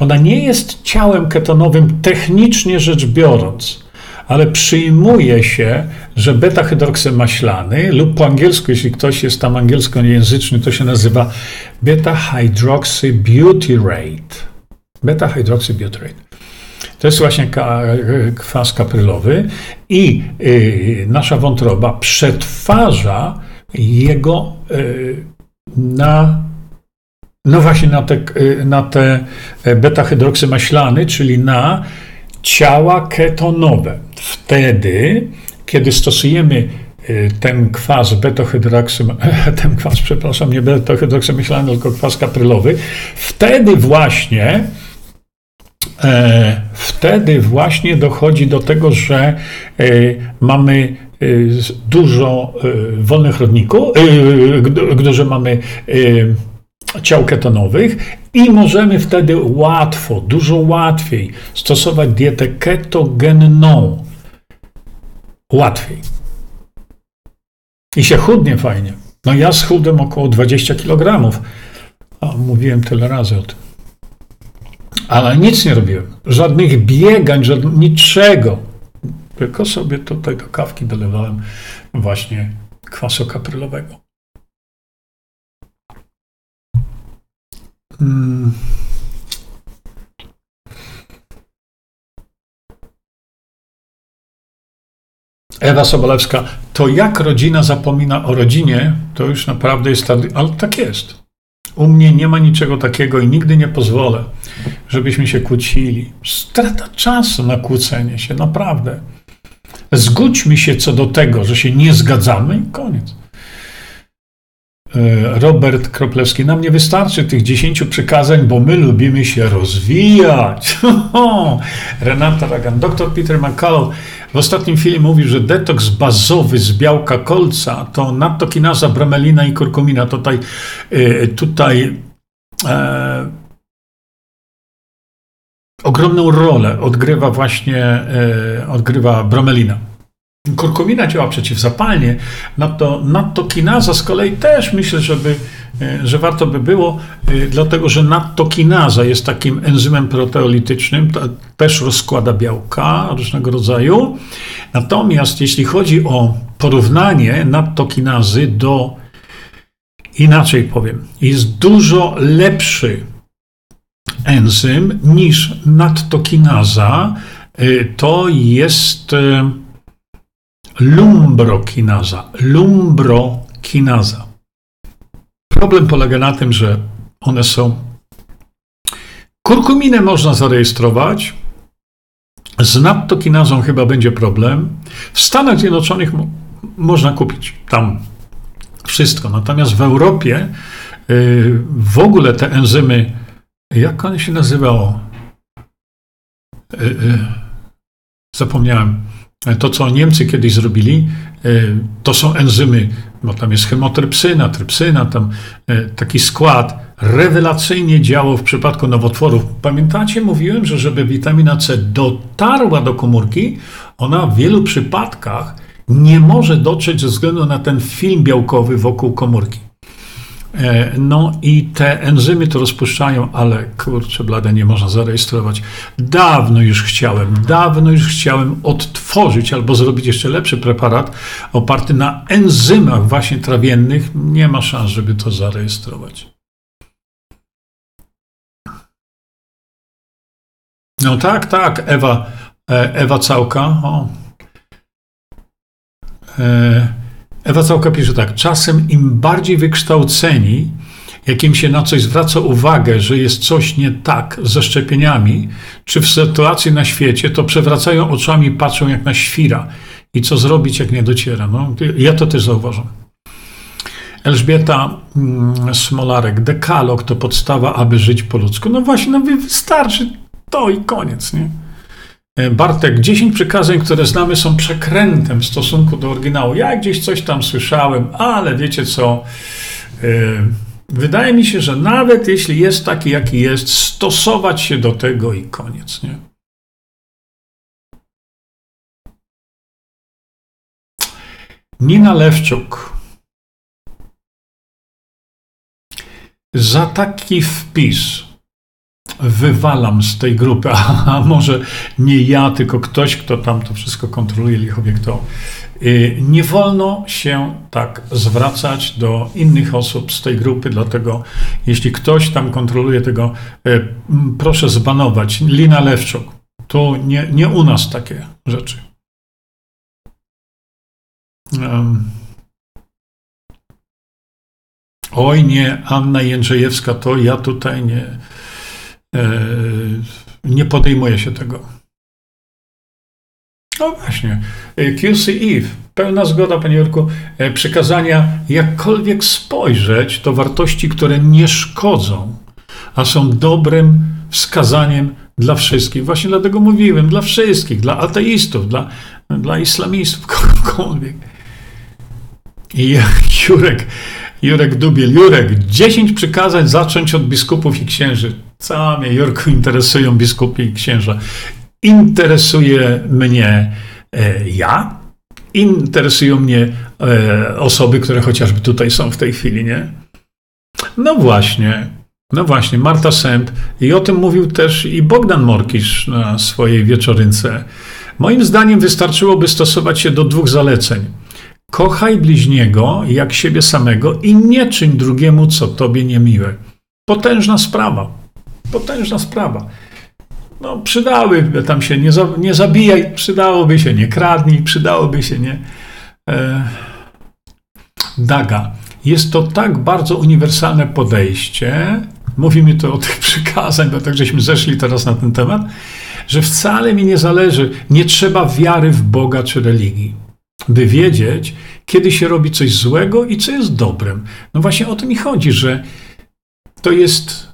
ona nie jest ciałem ketonowym technicznie rzecz biorąc, ale przyjmuje się, że beta-hydroksymaślany lub po angielsku, jeśli ktoś jest tam angielskojęzyczny, to się nazywa beta-hydroxybutyrate. Beta-hydroxybutyrate. To jest właśnie kwas kaprylowy i y, nasza wątroba przetwarza jego y, na no właśnie na te, y, na te beta-hydroksymaślany, czyli na ciała ketonowe. Wtedy, kiedy stosujemy ten kwas beta-hydroksym, ten kwas, przepraszam, nie beta-hydroksymaślany, tylko kwas kaprylowy, wtedy właśnie E, wtedy właśnie dochodzi do tego, że e, mamy e, dużo wolnych rodników, dużo mamy ciał ketonowych i możemy wtedy łatwo, dużo łatwiej stosować dietę ketogenną. Łatwiej. I się chudnie fajnie. No ja schudłem około 20 kg. A mówiłem tyle razy o tym. Ale nic nie robiłem. Żadnych biegań, żadnych, niczego. Tylko sobie tutaj do kawki dolewałem właśnie kwasu kaprylowego. Hmm. Ewa Sobolewska, to jak rodzina zapomina o rodzinie, to już naprawdę jest, ale tak jest. U mnie nie ma niczego takiego i nigdy nie pozwolę, żebyśmy się kłócili. Strata czasu na kłócenie się, naprawdę. Zgódźmy się co do tego, że się nie zgadzamy i koniec. E, Robert Kroplewski, nam nie wystarczy tych dziesięciu przykazań, bo my lubimy się rozwijać. Renata Ragan, dr Peter McCullough w ostatnim filmie mówił, że detoks bazowy z białka kolca to nattokinaza, bromelina i kurkumina. Tutaj, e, tutaj e, ogromną rolę odgrywa właśnie e, odgrywa bromelina. Kurkumina działa przeciwzapalnie, nadto, nadto kinaza z kolei też myślę, żeby, e, że warto by było, e, dlatego że nadto kinaza jest takim enzymem proteolitycznym, też rozkłada białka różnego rodzaju. Natomiast jeśli chodzi o porównanie nadto kinazy do, inaczej powiem, jest dużo lepszy enzym niż nadto kinaza, e, to jest lumbrokinaza. Lumbrokinaza. Problem polega na tym, że one są Kurkuminę można zarejestrować. Z nadtokinazą chyba będzie problem. W Stanach Zjednoczonych mo- można kupić tam wszystko. Natomiast w Europie y, w ogóle te enzymy, jak one się nazywało? Y, y, Zapomniałem. To, co Niemcy kiedyś zrobili, y, to są enzymy, bo tam jest chemotrypsyna, trypsyna, tam y, taki skład rewelacyjnie działał w przypadku nowotworów. Pamiętacie, mówiłem, że żeby witamina C dotarła do komórki, ona w wielu przypadkach nie może dotrzeć ze względu na ten film białkowy wokół komórki. E, No i te enzymy to rozpuszczają, ale kurczę blade, nie można zarejestrować. Dawno już chciałem, dawno już chciałem odtworzyć albo zrobić jeszcze lepszy preparat oparty na enzymach właśnie trawiennych. Nie ma szans, żeby to zarejestrować. No tak, tak, Ewa, e, Ewa Całka. O. E, Ewa Całka pisze tak. Czasem im bardziej wykształceni, jakim się na coś zwraca uwagę, że jest coś nie tak ze szczepieniami, czy w sytuacji na świecie, to przewracają oczami, patrzą jak na świra. I co zrobić, jak nie dociera? No, ja to też zauważam. Elżbieta mm, Smolarek, dekalog to podstawa, aby żyć po ludzku. No właśnie, no wystarczy to i koniec, nie? E, Bartek, 10 przykazań, które znamy, są przekrętem w stosunku do oryginału. Ja gdzieś coś tam słyszałem, ale wiecie co? E, Wydaje mi się, że nawet jeśli jest taki, jaki jest, stosować się do tego i koniec, nie? Nina Lewczuk. Za taki wpis wywalam z tej grupy, a może nie ja, tylko ktoś, kto tam to wszystko kontroluje, lichowie kto. Y, Nie wolno się tak zwracać do innych osób z tej grupy, dlatego jeśli ktoś tam kontroluje tego, y, proszę zbanować. Lina Lewczuk, tu nie, nie u nas takie rzeczy. Em. Oj nie, Anna Jędrzejewska, to ja tutaj nie, nie podejmuję się tego. No właśnie, e, QC Eve, pełna zgoda, panie Jurku, E, przykazania, jakkolwiek spojrzeć, to wartości, które nie szkodzą, a są dobrym wskazaniem dla wszystkich. Właśnie dlatego mówiłem, dla wszystkich, dla ateistów, dla, dla islamistów, kogokolwiek. I Jurek, Jurek Dubiel, Jurek, 10 przykazań zacząć od biskupów i księży. Co mnie, Jurku, interesują biskupi i księża? Interesuje mnie e, ja, interesują mnie e, osoby, które chociażby tutaj są w tej chwili, nie? No właśnie, no właśnie, Marta Sęp i o tym mówił też i Bogdan Morkisz na swojej wieczorynce. Moim zdaniem wystarczyłoby stosować się do dwóch zaleceń. Kochaj bliźniego jak siebie samego i nie czyń drugiemu, co tobie niemiłe. Potężna sprawa. Potężna sprawa. No, przydałyby tam się, nie, za, nie zabijaj, przydałoby się, nie kradnij, przydałoby się, nie. E, Daga. Jest to tak bardzo uniwersalne podejście, mówimy tu o tych przykazań, bo tak żeśmy zeszli teraz na ten temat, że wcale mi nie zależy, nie trzeba wiary w Boga czy religii, by wiedzieć, kiedy się robi coś złego i co jest dobrem. No właśnie o to mi chodzi, że to jest,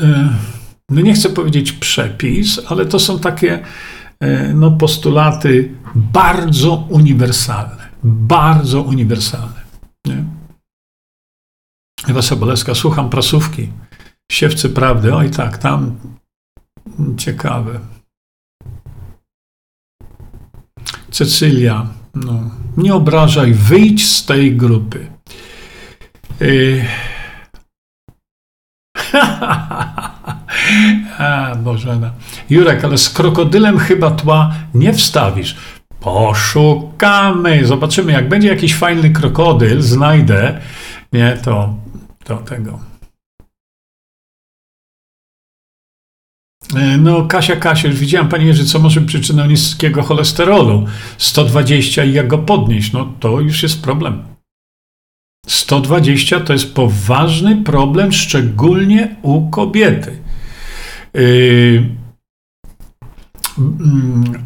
e, no nie chcę powiedzieć przepis, ale to są takie e, no, postulaty bardzo uniwersalne, bardzo uniwersalne. Nie? Ewa Sobolewska, słucham prasówki, siewcy prawdy, oj tak, tam ciekawe. Cecylia, no, nie obrażaj, wyjdź z tej grupy. Y... A, Bożena. Jurek, ale z krokodylem chyba tła nie wstawisz. Poszukamy, zobaczymy, jak będzie jakiś fajny krokodyl, znajdę, nie, to, to tego. No, Kasia, Kasia, już widziałam, Panie Jerzy, co może przyczyną niskiego cholesterolu? 120 i jak go podnieść? No, to już jest problem. 120 to jest poważny problem, szczególnie u kobiety. Yy,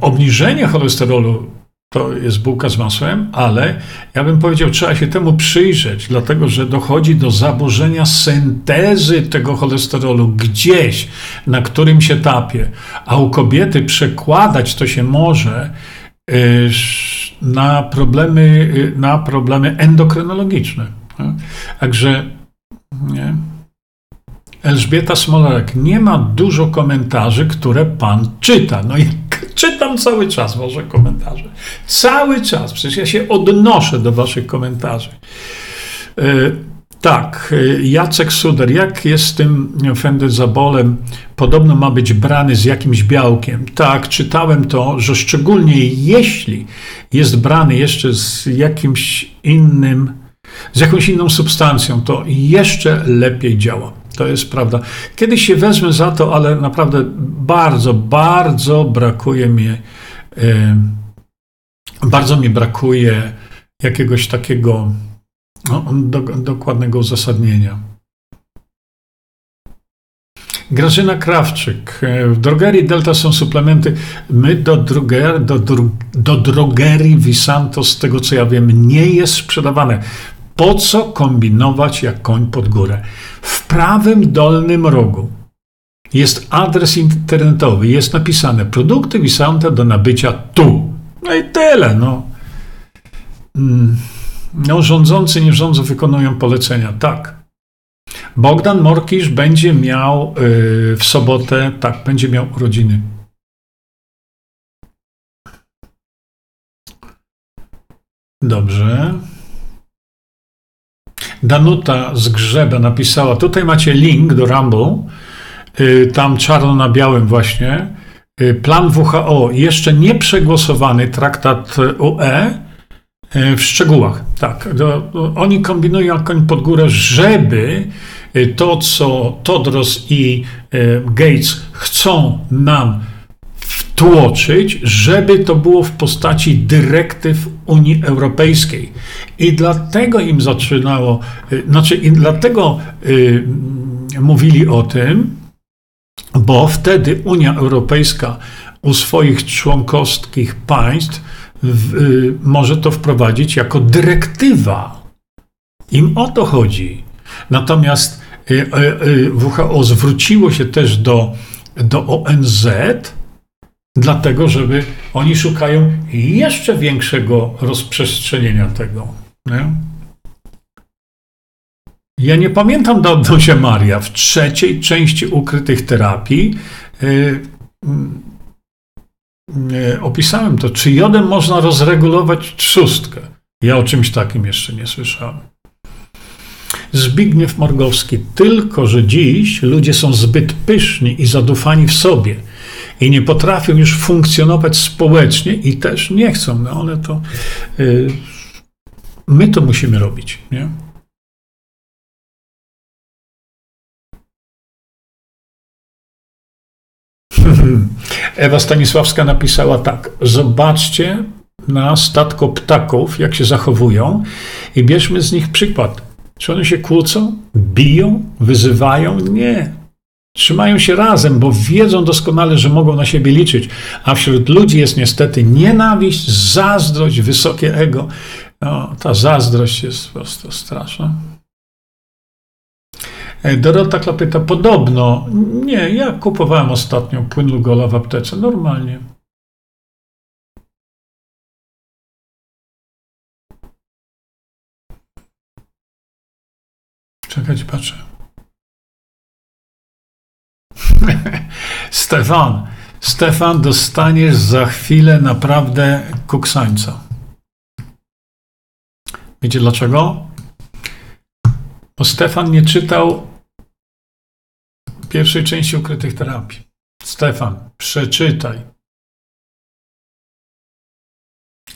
obniżenie cholesterolu to jest bułka z masłem, ale ja bym powiedział, trzeba się temu przyjrzeć, dlatego że dochodzi do zaburzenia syntezy tego cholesterolu gdzieś na którymś etapie, a u kobiety przekładać to się może y, na problemy, y, na problemy endokrynologiczne. Także nie. Elżbieta Smolarek, nie ma dużo komentarzy, które pan czyta. No czytam cały czas wasze komentarze. Cały czas. Przecież ja się odnoszę do waszych komentarzy. E, tak, e, Jacek Suder, jak jest z tym fendezabolem? Podobno ma być brany z jakimś białkiem. Tak, czytałem to, że szczególnie jeśli jest brany jeszcze z jakimś innym, z jakąś inną substancją, to jeszcze lepiej działa. To jest prawda. Kiedyś się wezmę za to, ale naprawdę bardzo, bardzo brakuje mi, bardzo mi brakuje jakiegoś takiego no, do, dokładnego uzasadnienia. Grażyna Krawczyk. W drogerii Delta są suplementy. My do, droger, do, do drogerii Visanto, z tego co ja wiem, nie jest sprzedawane. Po co kombinować jak koń pod górę? W prawym dolnym rogu jest adres internetowy, jest napisane produkty Visanta do nabycia tu. No i tyle, no. Mm, no, rządzący, nie rządzą, wykonują polecenia. Tak. Bogdan Morkisz będzie miał yy, w sobotę, tak, będzie miał urodziny. Dobrze. Danuta z Grzeba napisała, tutaj macie link do Rumble, y, tam czarno na białym właśnie, y, plan WHO, jeszcze nie przegłosowany traktat UE y, w szczegółach. Tak, oni kombinują koń pod górę, żeby to, co Todros i Gates chcą nam tłoczyć, żeby to było w postaci dyrektyw Unii Europejskiej. I dlatego im zaczynało, y, znaczy i dlatego y, mówili o tym, bo wtedy Unia Europejska u swoich członkowskich państw w, y, może to wprowadzić jako dyrektywa. Im o to chodzi. Natomiast y, y, WHO zwróciło się też do, do ONZ, dlatego żeby oni szukają jeszcze większego rozprzestrzenienia tego. Nie? Ja nie pamiętam do się Maria. W trzeciej części ukrytych terapii yy, yy, opisałem to, czy jodem można rozregulować trzustkę. Ja o czymś takim jeszcze nie słyszałem. Zbigniew Morgowski, tylko że dziś ludzie są zbyt pyszni i zadufani w sobie – i nie potrafią już funkcjonować społecznie i też nie chcą, no ale to y, my to musimy robić, nie? Ewa Stanisławska napisała tak: Zobaczcie na statko ptaków, jak się zachowują, i bierzmy z nich przykład. Czy one się kłócą, biją, wyzywają? Nie. Trzymają się razem, bo wiedzą doskonale, że mogą na siebie liczyć. A wśród ludzi jest niestety nienawiść, zazdrość, wysokie ego. No, ta zazdrość jest po prostu straszna. E, Dorota Klapyta, podobno. Nie, ja kupowałem ostatnio płyn Lugola w aptece. Normalnie. Czekać, patrzę. Stefan, Stefan, dostaniesz za chwilę naprawdę kuksańca. Wiecie dlaczego? Bo Stefan nie czytał pierwszej części ukrytych terapii. Stefan, przeczytaj.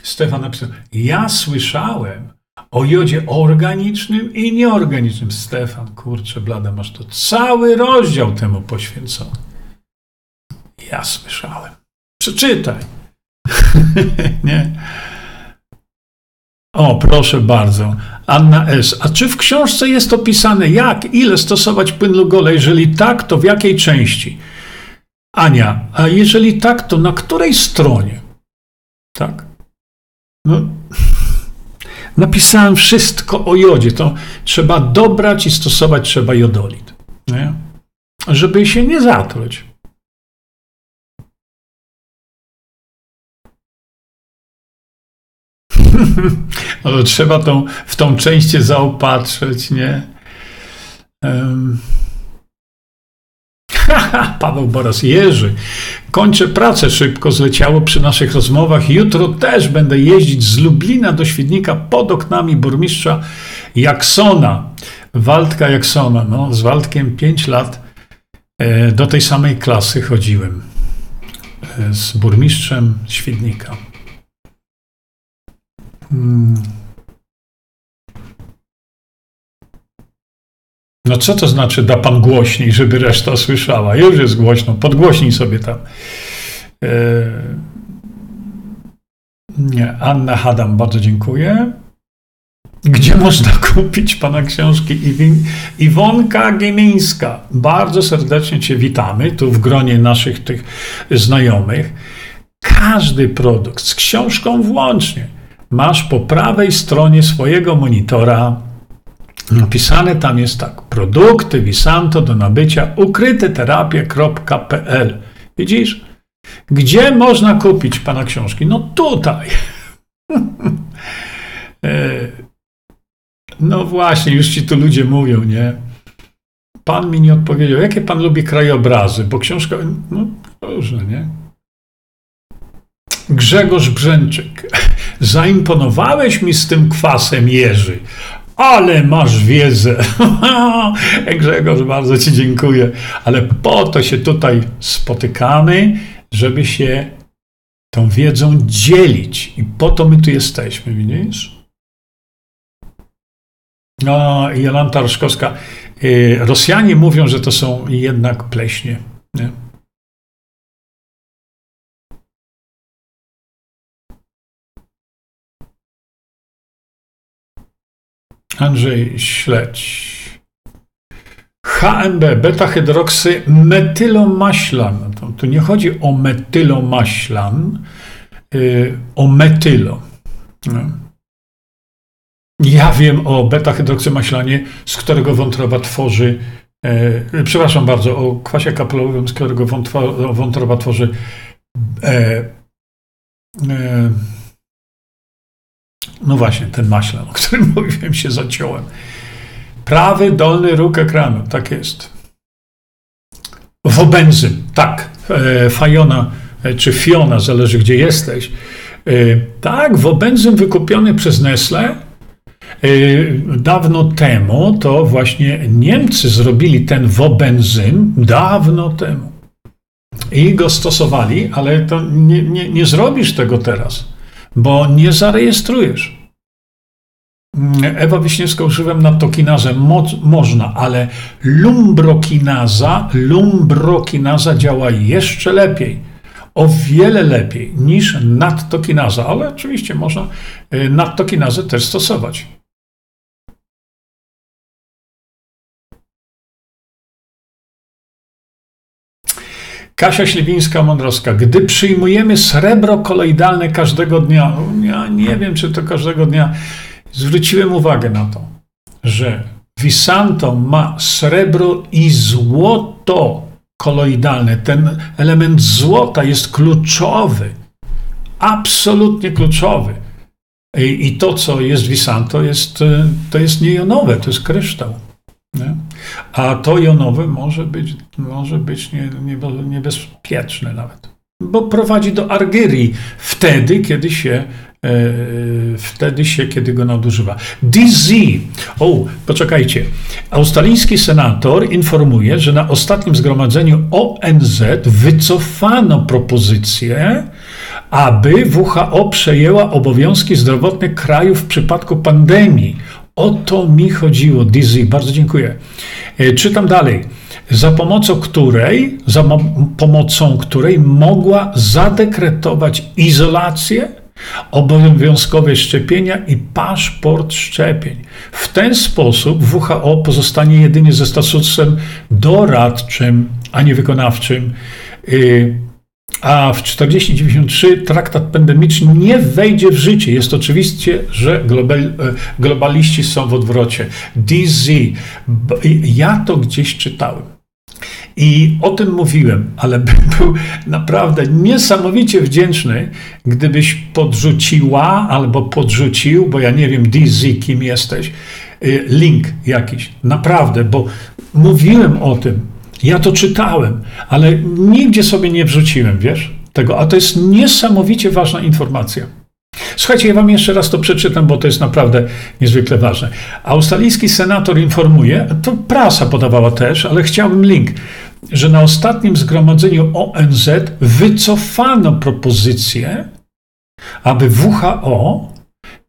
Stefan napisał: Ja słyszałem, o jodzie organicznym i nieorganicznym. Stefan, kurczę, blada, masz to cały rozdział temu poświęcony. Ja słyszałem. Przeczytaj. nie? O, proszę bardzo. Anna S. A czy w książce jest opisane, jak, ile stosować płyn Lugole? Jeżeli tak, to w jakiej części? Ania, a jeżeli tak, to na której stronie? Tak? No, napisałem wszystko o jodzie. To trzeba dobrać i stosować trzeba jodolit. Nie? Żeby się nie zatruć. Ale trzeba tą, w tą część zaopatrzyć, nie? Um. Paweł Boras, Jerzy, kończę pracę szybko, zleciało przy naszych rozmowach. Jutro też będę jeździć z Lublina do Świdnika pod oknami burmistrza Jaksona. Waldka Jaksona. No, z Waldkiem 5 lat e, do tej samej klasy chodziłem. E, z burmistrzem Świdnika. Hmm. No co to znaczy da pan głośniej, żeby reszta słyszała? Już jest głośno, podgłośnij sobie tam. Eee... Nie, Anna Hadam, bardzo dziękuję. Gdzie można kupić pana książki? Iwonka Giemińska. Bardzo serdecznie cię witamy tu w gronie naszych tych znajomych. Każdy produkt z książką włącznie masz po prawej stronie swojego monitora napisane tam jest tak, produkty Visanto do nabycia ukryteterapie.pl. Widzisz? Gdzie można kupić pana książki? No tutaj. E, no właśnie, już ci tu ludzie mówią, nie? Pan mi nie odpowiedział, jakie pan lubi krajobrazy, bo książka, no różne, nie? Grzegorz Brzęczyk. Zaimponowałeś mi z tym kwasem Jerzy, ale masz wiedzę. Grzegorz, bardzo Ci dziękuję. Ale po to się tutaj spotykamy, żeby się tą wiedzą dzielić. I po to my tu jesteśmy, widzisz? No, Jolanta Roszkowska. Y, Rosjanie mówią, że to są jednak pleśnie. Nie? Andrzej Śledź. HMB, beta-hydroksy metylomaślan. To, tu nie chodzi o metylomaślan, yy, o metylo. No. Ja wiem o beta-hydroksymaślanie, z którego wątroba tworzy, yy, przepraszam bardzo, o kwasie kapelowym, z którego wątroba tworzy yy, no właśnie, ten maślan, o którym mówiłem, się zaciąłem. Prawy dolny róg ekranu, tak jest. Wobenzym, tak. E, Fajona, e, czy Fiona, zależy gdzie jesteś. E, tak, wobenzym wykupiony przez Nestle dawno temu, to właśnie Niemcy zrobili ten wobenzym dawno temu. I go stosowali, ale to nie, nie, nie zrobisz tego teraz bo nie zarejestrujesz. Ewa Wiśniewska używam na tokinazę. Mo można, ale lumbrokinaza, lumbrokinaza działa jeszcze lepiej. O wiele lepiej niż nadtokinaza, ale oczywiście można y, nadtokinazę też stosować. Kasia Śliwińska-Mądrowska. Gdy przyjmujemy srebro koloidalne każdego dnia, ja nie wiem, czy to każdego dnia, zwróciłem uwagę na to, że Visanto ma srebro i złoto koloidalne. Ten element złota jest kluczowy, absolutnie kluczowy. I, i to, co jest Visanto, jest, to jest niejonowe, to jest kryształ. A to jonowe może być, może być nie, nie, niebezpieczne nawet, bo prowadzi do argyrii wtedy, kiedy się e, wtedy się, kiedy go nadużywa. DZ. O, poczekajcie. Australijski senator informuje, że na ostatnim zgromadzeniu ONZ wycofano propozycję, aby WHO przejęła obowiązki zdrowotne krajów w przypadku pandemii. O to mi chodziło, Dizzy, bardzo dziękuję. E, czytam dalej. Za pomocą której, za pomocą której mogła zadekretować izolację obowiązkowe szczepienia i paszport szczepień. W ten sposób WHO pozostanie jedynie ze statusem doradczym, a nie wykonawczym. A w 4093 traktat pandemiczny nie wejdzie w życie. Jest oczywiście, że global, e, globaliści są w odwrocie. DZ. Ja to gdzieś czytałem. I o tym mówiłem, ale bym był naprawdę niesamowicie wdzięczny, gdybyś podrzuciła albo podrzucił, bo ja nie wiem, DZ, kim jesteś, y, link jakiś. Naprawdę, bo mówiłem o tym. Ja to czytałem, ale nigdzie sobie nie wrzuciłem, wiesz, tego. A to jest niesamowicie ważna informacja. Słuchajcie, ja wam jeszcze raz to przeczytam, bo to jest naprawdę niezwykle ważne. Australijski senator informuje, to prasa podawała też, ale chciałbym link, że na ostatnim zgromadzeniu ONZ wycofano propozycję, aby WHO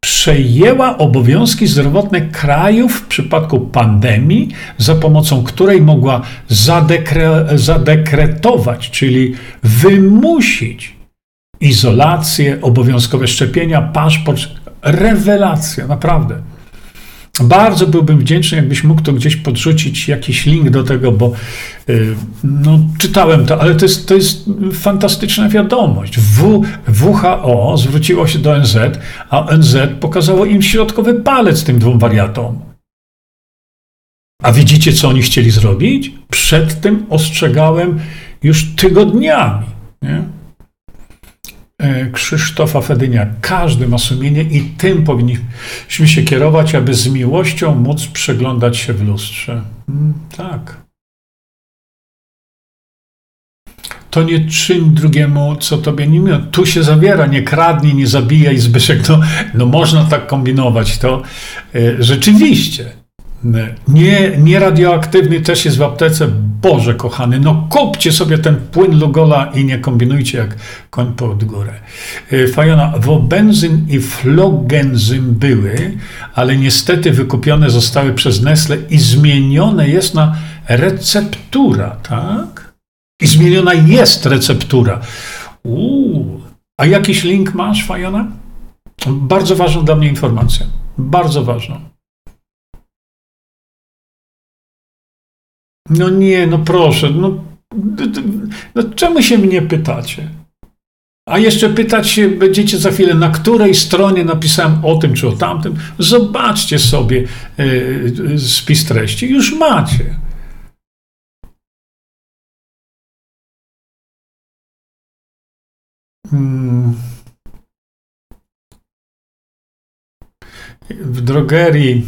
przejęła obowiązki zdrowotne krajów w przypadku pandemii, za pomocą której mogła zadekre, zadekretować, czyli wymusić izolację, obowiązkowe szczepienia, paszport. Rewelacja, naprawdę. Bardzo byłbym wdzięczny, jakbyś mógł to gdzieś podrzucić, jakiś link do tego, bo y, no, czytałem to, ale to jest, to jest fantastyczna wiadomość. W, WHO zwróciło się do NZ, a NZ pokazało im środkowy palec tym dwóm wariatom. A widzicie, co oni chcieli zrobić? Przed tym ostrzegałem już tygodniami. Nie? E, Krzysztofa Fedynia. Każdy ma sumienie i tym powinniśmy się kierować, aby z miłością móc przeglądać się w lustrze. Mm, tak. To nie czyń drugiemu, co tobie nie miło. Tu się zawiera, nie kradnij, nie zabijaj, Zbyszek. No, no można tak kombinować. To y, rzeczywiście. Nie, nie radioaktywny też jest w aptece. Boże kochany, no kupcie sobie ten płyn Lugola i nie kombinujcie jak koń pod górę. Y, Fajona, wobenzyn i flogenzym były, ale niestety wykupione zostały przez Nestle i zmienione jest na receptura, tak? I zmieniona jest receptura. Uuu. A jakiś link masz, Fajona? Bardzo ważna dla mnie informacja. Bardzo ważna. No nie, no proszę, no, no czemu się mnie pytacie? A jeszcze pytać się będziecie za chwilę, na której stronie napisałem o tym czy o tamtym. Zobaczcie sobie yy, spis treści. Już macie. Hmm. W drogerii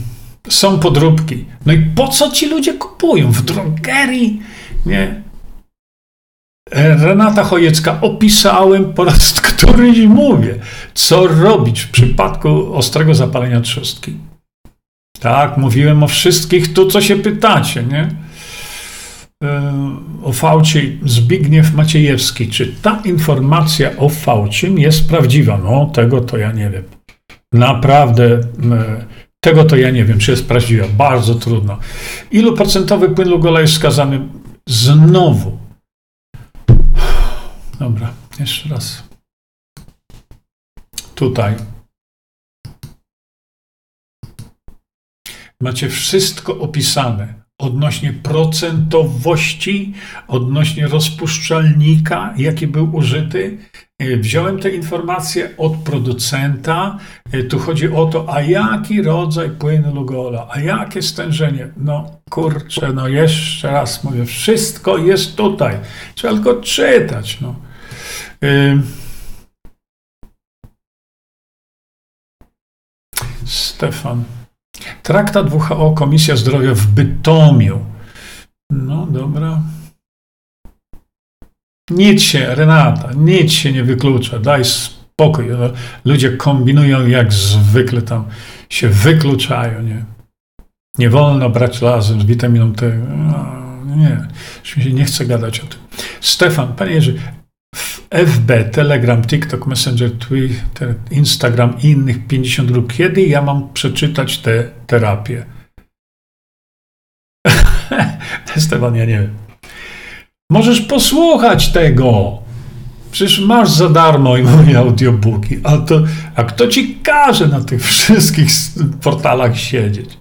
są podróbki. No i po co ci ludzie kupują? W drogerii, nie? Renata Chojecka, opisałem po raz któryś mówię, co robić w przypadku ostrego zapalenia trzustki. Tak, mówiłem o wszystkich tu, co się pytacie, nie? E, o fałcie Zbigniew Maciejewski. Czy ta informacja o fałcim jest prawdziwa? No, tego to ja nie wiem. Naprawdę e, tego to ja nie wiem, czy jest prawdziwa. Bardzo trudno. Ilu procentowy płyn Lugola jest skazany znowu? Dobra, jeszcze raz. Tutaj. Macie wszystko opisane odnośnie procentowości, odnośnie rozpuszczalnika, jaki był użyty. E, wziąłem te informacje od producenta. E, tu chodzi o to, a jaki rodzaj płynu Lugola, a jakie stężenie. No kurczę, no jeszcze raz mówię, wszystko jest tutaj. Trzeba tylko czytać. No. E, Stefan. Traktat WHO, Komisja Zdrowia w Bytomiu. No dobra. Nic się, Renata, nic się nie wyklucza, daj spokój. No, ludzie kombinują jak zwykle tam, się wykluczają, nie? Nie wolno brać razem z witaminą T. No, nie, już mi się nie chce gadać o tym. Stefan, panie Jerzy, FB, Telegram, TikTok, Messenger, Twitter, Instagram i innych 50 grup. Kiedy ja mam przeczytać te terapie? Stefan, ja nie wiem. Możesz posłuchać tego. Przecież masz za darmo i moje audiobooki. A, to, a kto ci każe na tych wszystkich portalach siedzieć?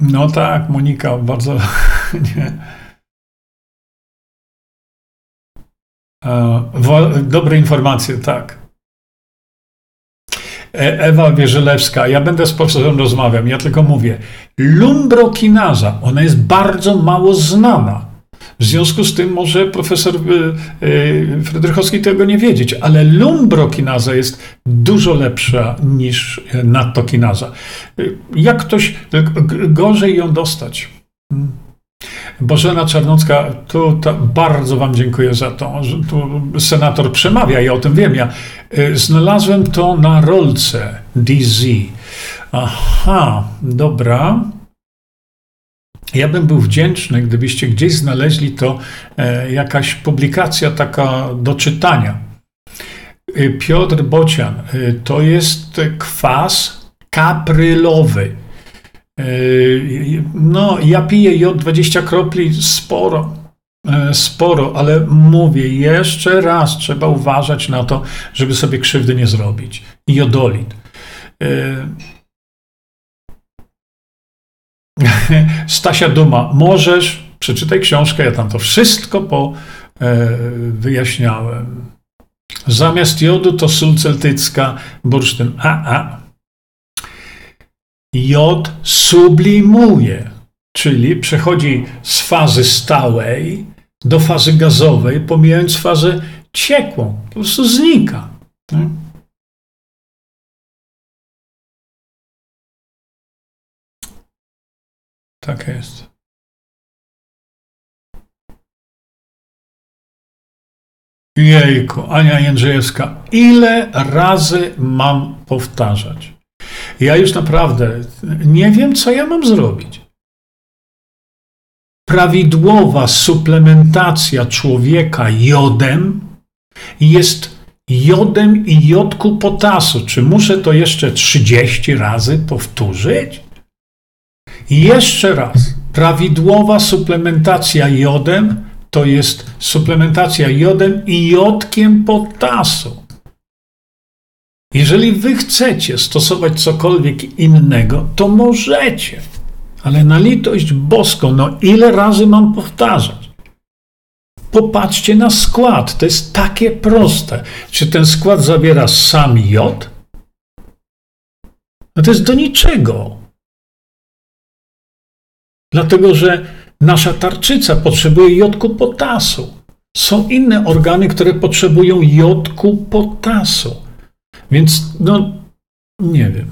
No tak, Monika, bardzo nie. E, dobre informacje, tak. E, Ewa Wierzelewska, ja będę z profesorem rozmawiał, ja tylko mówię, lumbrokinaza, ona jest bardzo mało znana. W związku z tym może profesor e, e, Fredrychowski tego nie wiedzieć, ale lumbrokinaza jest dużo lepsza niż nattokinaza. Jak ktoś, gorzej ją dostać. Bożena Czarnocka, tu bardzo Wam dziękuję za to, że tu senator przemawia, ja o tym wiem. Ja y, znalazłem to na rolce DZ. Aha, dobra. Ja bym był wdzięczny, gdybyście gdzieś znaleźli to e, jakaś publikacja taka do czytania. Y, Piotr Bocian, y, to jest kwas kaprylowy. Yy, no, ja piję jod 20 kropli sporo, e, sporo, ale mówię jeszcze raz, trzeba uważać na to, żeby sobie krzywdy nie zrobić. Jodolit. E, Stasia Duma, możesz, przeczytaj książkę, ja tam to wszystko po e, wyjaśniałem. Zamiast jodu to sól celtycka, bursztyn. A, jod sublimuje, czyli przechodzi z fazy stałej do fazy gazowej, pomijając fazę ciekłą. Po prostu znika. Tak jest. Jejku, Ania Jędrzejewska, ile razy mam powtarzać? Ja już naprawdę nie wiem, co ja mam zrobić. Prawidłowa suplementacja człowieka jodem jest jodem i jodku potasu. Czy muszę to jeszcze 30 razy powtórzyć? jeszcze raz. Prawidłowa suplementacja jodem to jest suplementacja jodem i jodkiem potasu. Jeżeli wy chcecie stosować cokolwiek innego, to możecie. Ale na litość boską, no ile razy mam powtarzać? Popatrzcie na skład. To jest takie proste. Czy ten skład zawiera sam jod? No to jest do niczego. Dlatego, że nasza tarczyca potrzebuje jodku potasu. Są inne organy, które potrzebują jodku potasu. Więc no, nie wiem.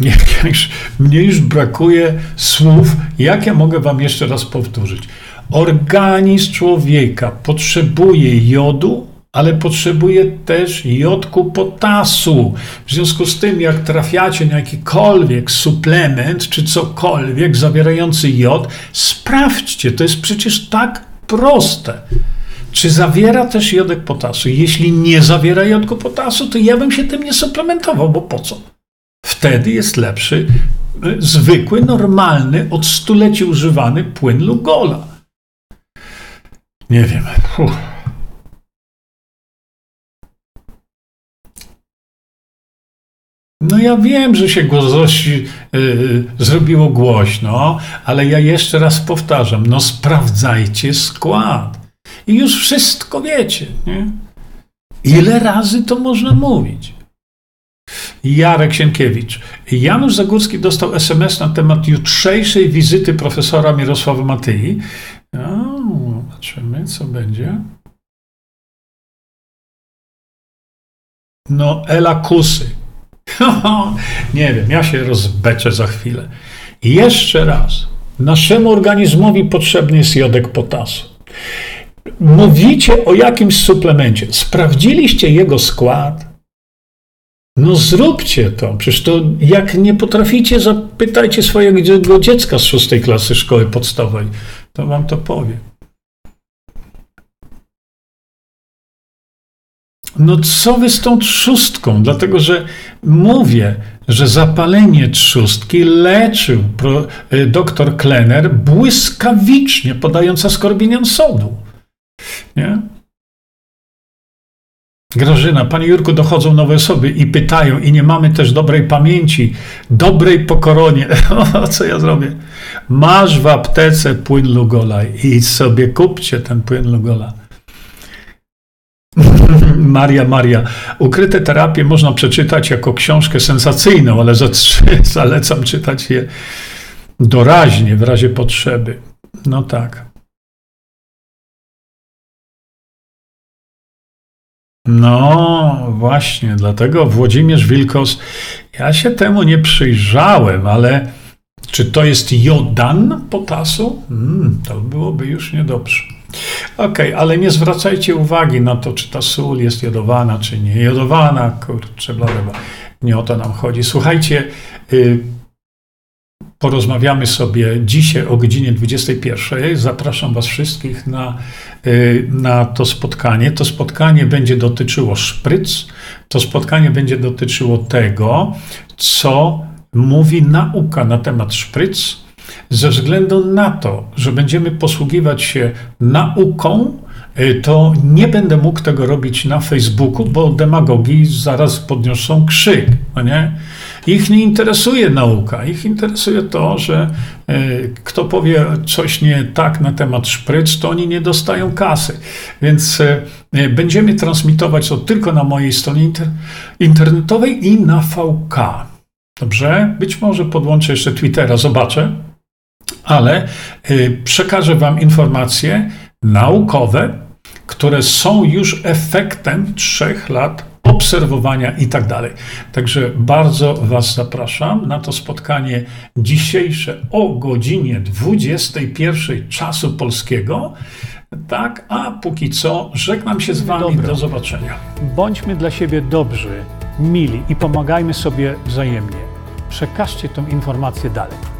Nie, już, mnie już brakuje słów, jak ja mogę Wam jeszcze raz powtórzyć. Organizm człowieka potrzebuje jodu, ale potrzebuje też jodku potasu. W związku z tym, jak trafiacie na jakikolwiek suplement czy cokolwiek zawierający jod, sprawdźcie, to jest przecież tak proste. Czy zawiera też jodek potasu? Jeśli nie zawiera jodku potasu, to ja bym się tym nie suplementował, bo po co? Wtedy jest lepszy y, zwykły, normalny, od stuleci używany płyn Lugola. Nie wiem. Uff. No ja wiem, że się głosości yy, zrobiło głośno, ale ja jeszcze raz powtarzam, no sprawdzajcie skład. I już wszystko wiecie. Nie? Ile razy to można mówić? Jarek Sienkiewicz. Janusz Zagórski dostał SMS na temat jutrzejszej wizyty profesora Mirosława Matyi. No, zobaczymy, co będzie. No, Ela Kusy. Nie wiem, ja się rozbeczę za chwilę. Jeszcze raz. Naszemu organizmowi potrzebny jest jodek potasu. Mówicie o jakimś suplemencie. Sprawdziliście jego skład? No zróbcie to. Przecież to jak nie potraficie, zapytajcie swojego dziecka z szóstej klasy szkoły podstawowej. To wam to powie. No co wy z tą trzustką? Dlatego, że mówię, że zapalenie trzustki leczył pro, y, doktor Klenner błyskawicznie podając askorbinian sodu. Nie? Grażyna, Panie Jurku, dochodzą nowe osoby i pytają, i nie mamy też dobrej pamięci, dobrej pokoronie. Co ja zrobię? Masz w aptece płyn Lugola i sobie kupcie ten płyn Lugola. Maria, Maria. Ukryte terapie można przeczytać jako książkę sensacyjną, ale zalecam czytać je doraźnie, w razie potrzeby. No tak. No właśnie, dlatego Włodzimierz Wilkos, ja się temu nie przyjrzałem, ale czy to jest jodan potasu? Hmm, to byłoby już niedobrze. Okej, okay, ale nie zwracajcie uwagi na to, czy ta sól jest jodowana, czy nie jodowana, kurczę, bla, bla, bla. Nie o to nam chodzi. Słuchajcie, y, porozmawiamy sobie dzisiaj o godzinie 21. Zapraszam Was wszystkich na, y, na to spotkanie. To spotkanie będzie dotyczyło szpryc, to spotkanie będzie dotyczyło tego, co mówi nauka na temat szpryc, ze względu na to, że będziemy posługiwać się nauką, y, to nie będę mógł tego robić na Facebooku, bo demagogi zaraz podniosą krzyk. No nie? Ich nie interesuje nauka, ich interesuje to, że y, kto powie coś nie tak na temat szpryc, to oni nie dostają kasy. Więc y, będziemy transmitować to tylko na mojej stronie internetowej i na VK. Dobrze? Być może podłączę jeszcze Twittera, zobaczę ale y, przekażę Wam informacje naukowe, które są już efektem trzech lat obserwowania i tak dalej. Także bardzo Was zapraszam na to spotkanie dzisiejsze o godzinie 21 czasu polskiego. Tak, a póki co żegnam się z Wami. Dobra. Do zobaczenia. Bądźmy dla siebie dobrzy, mili i pomagajmy sobie wzajemnie. Przekażcie tę informację dalej.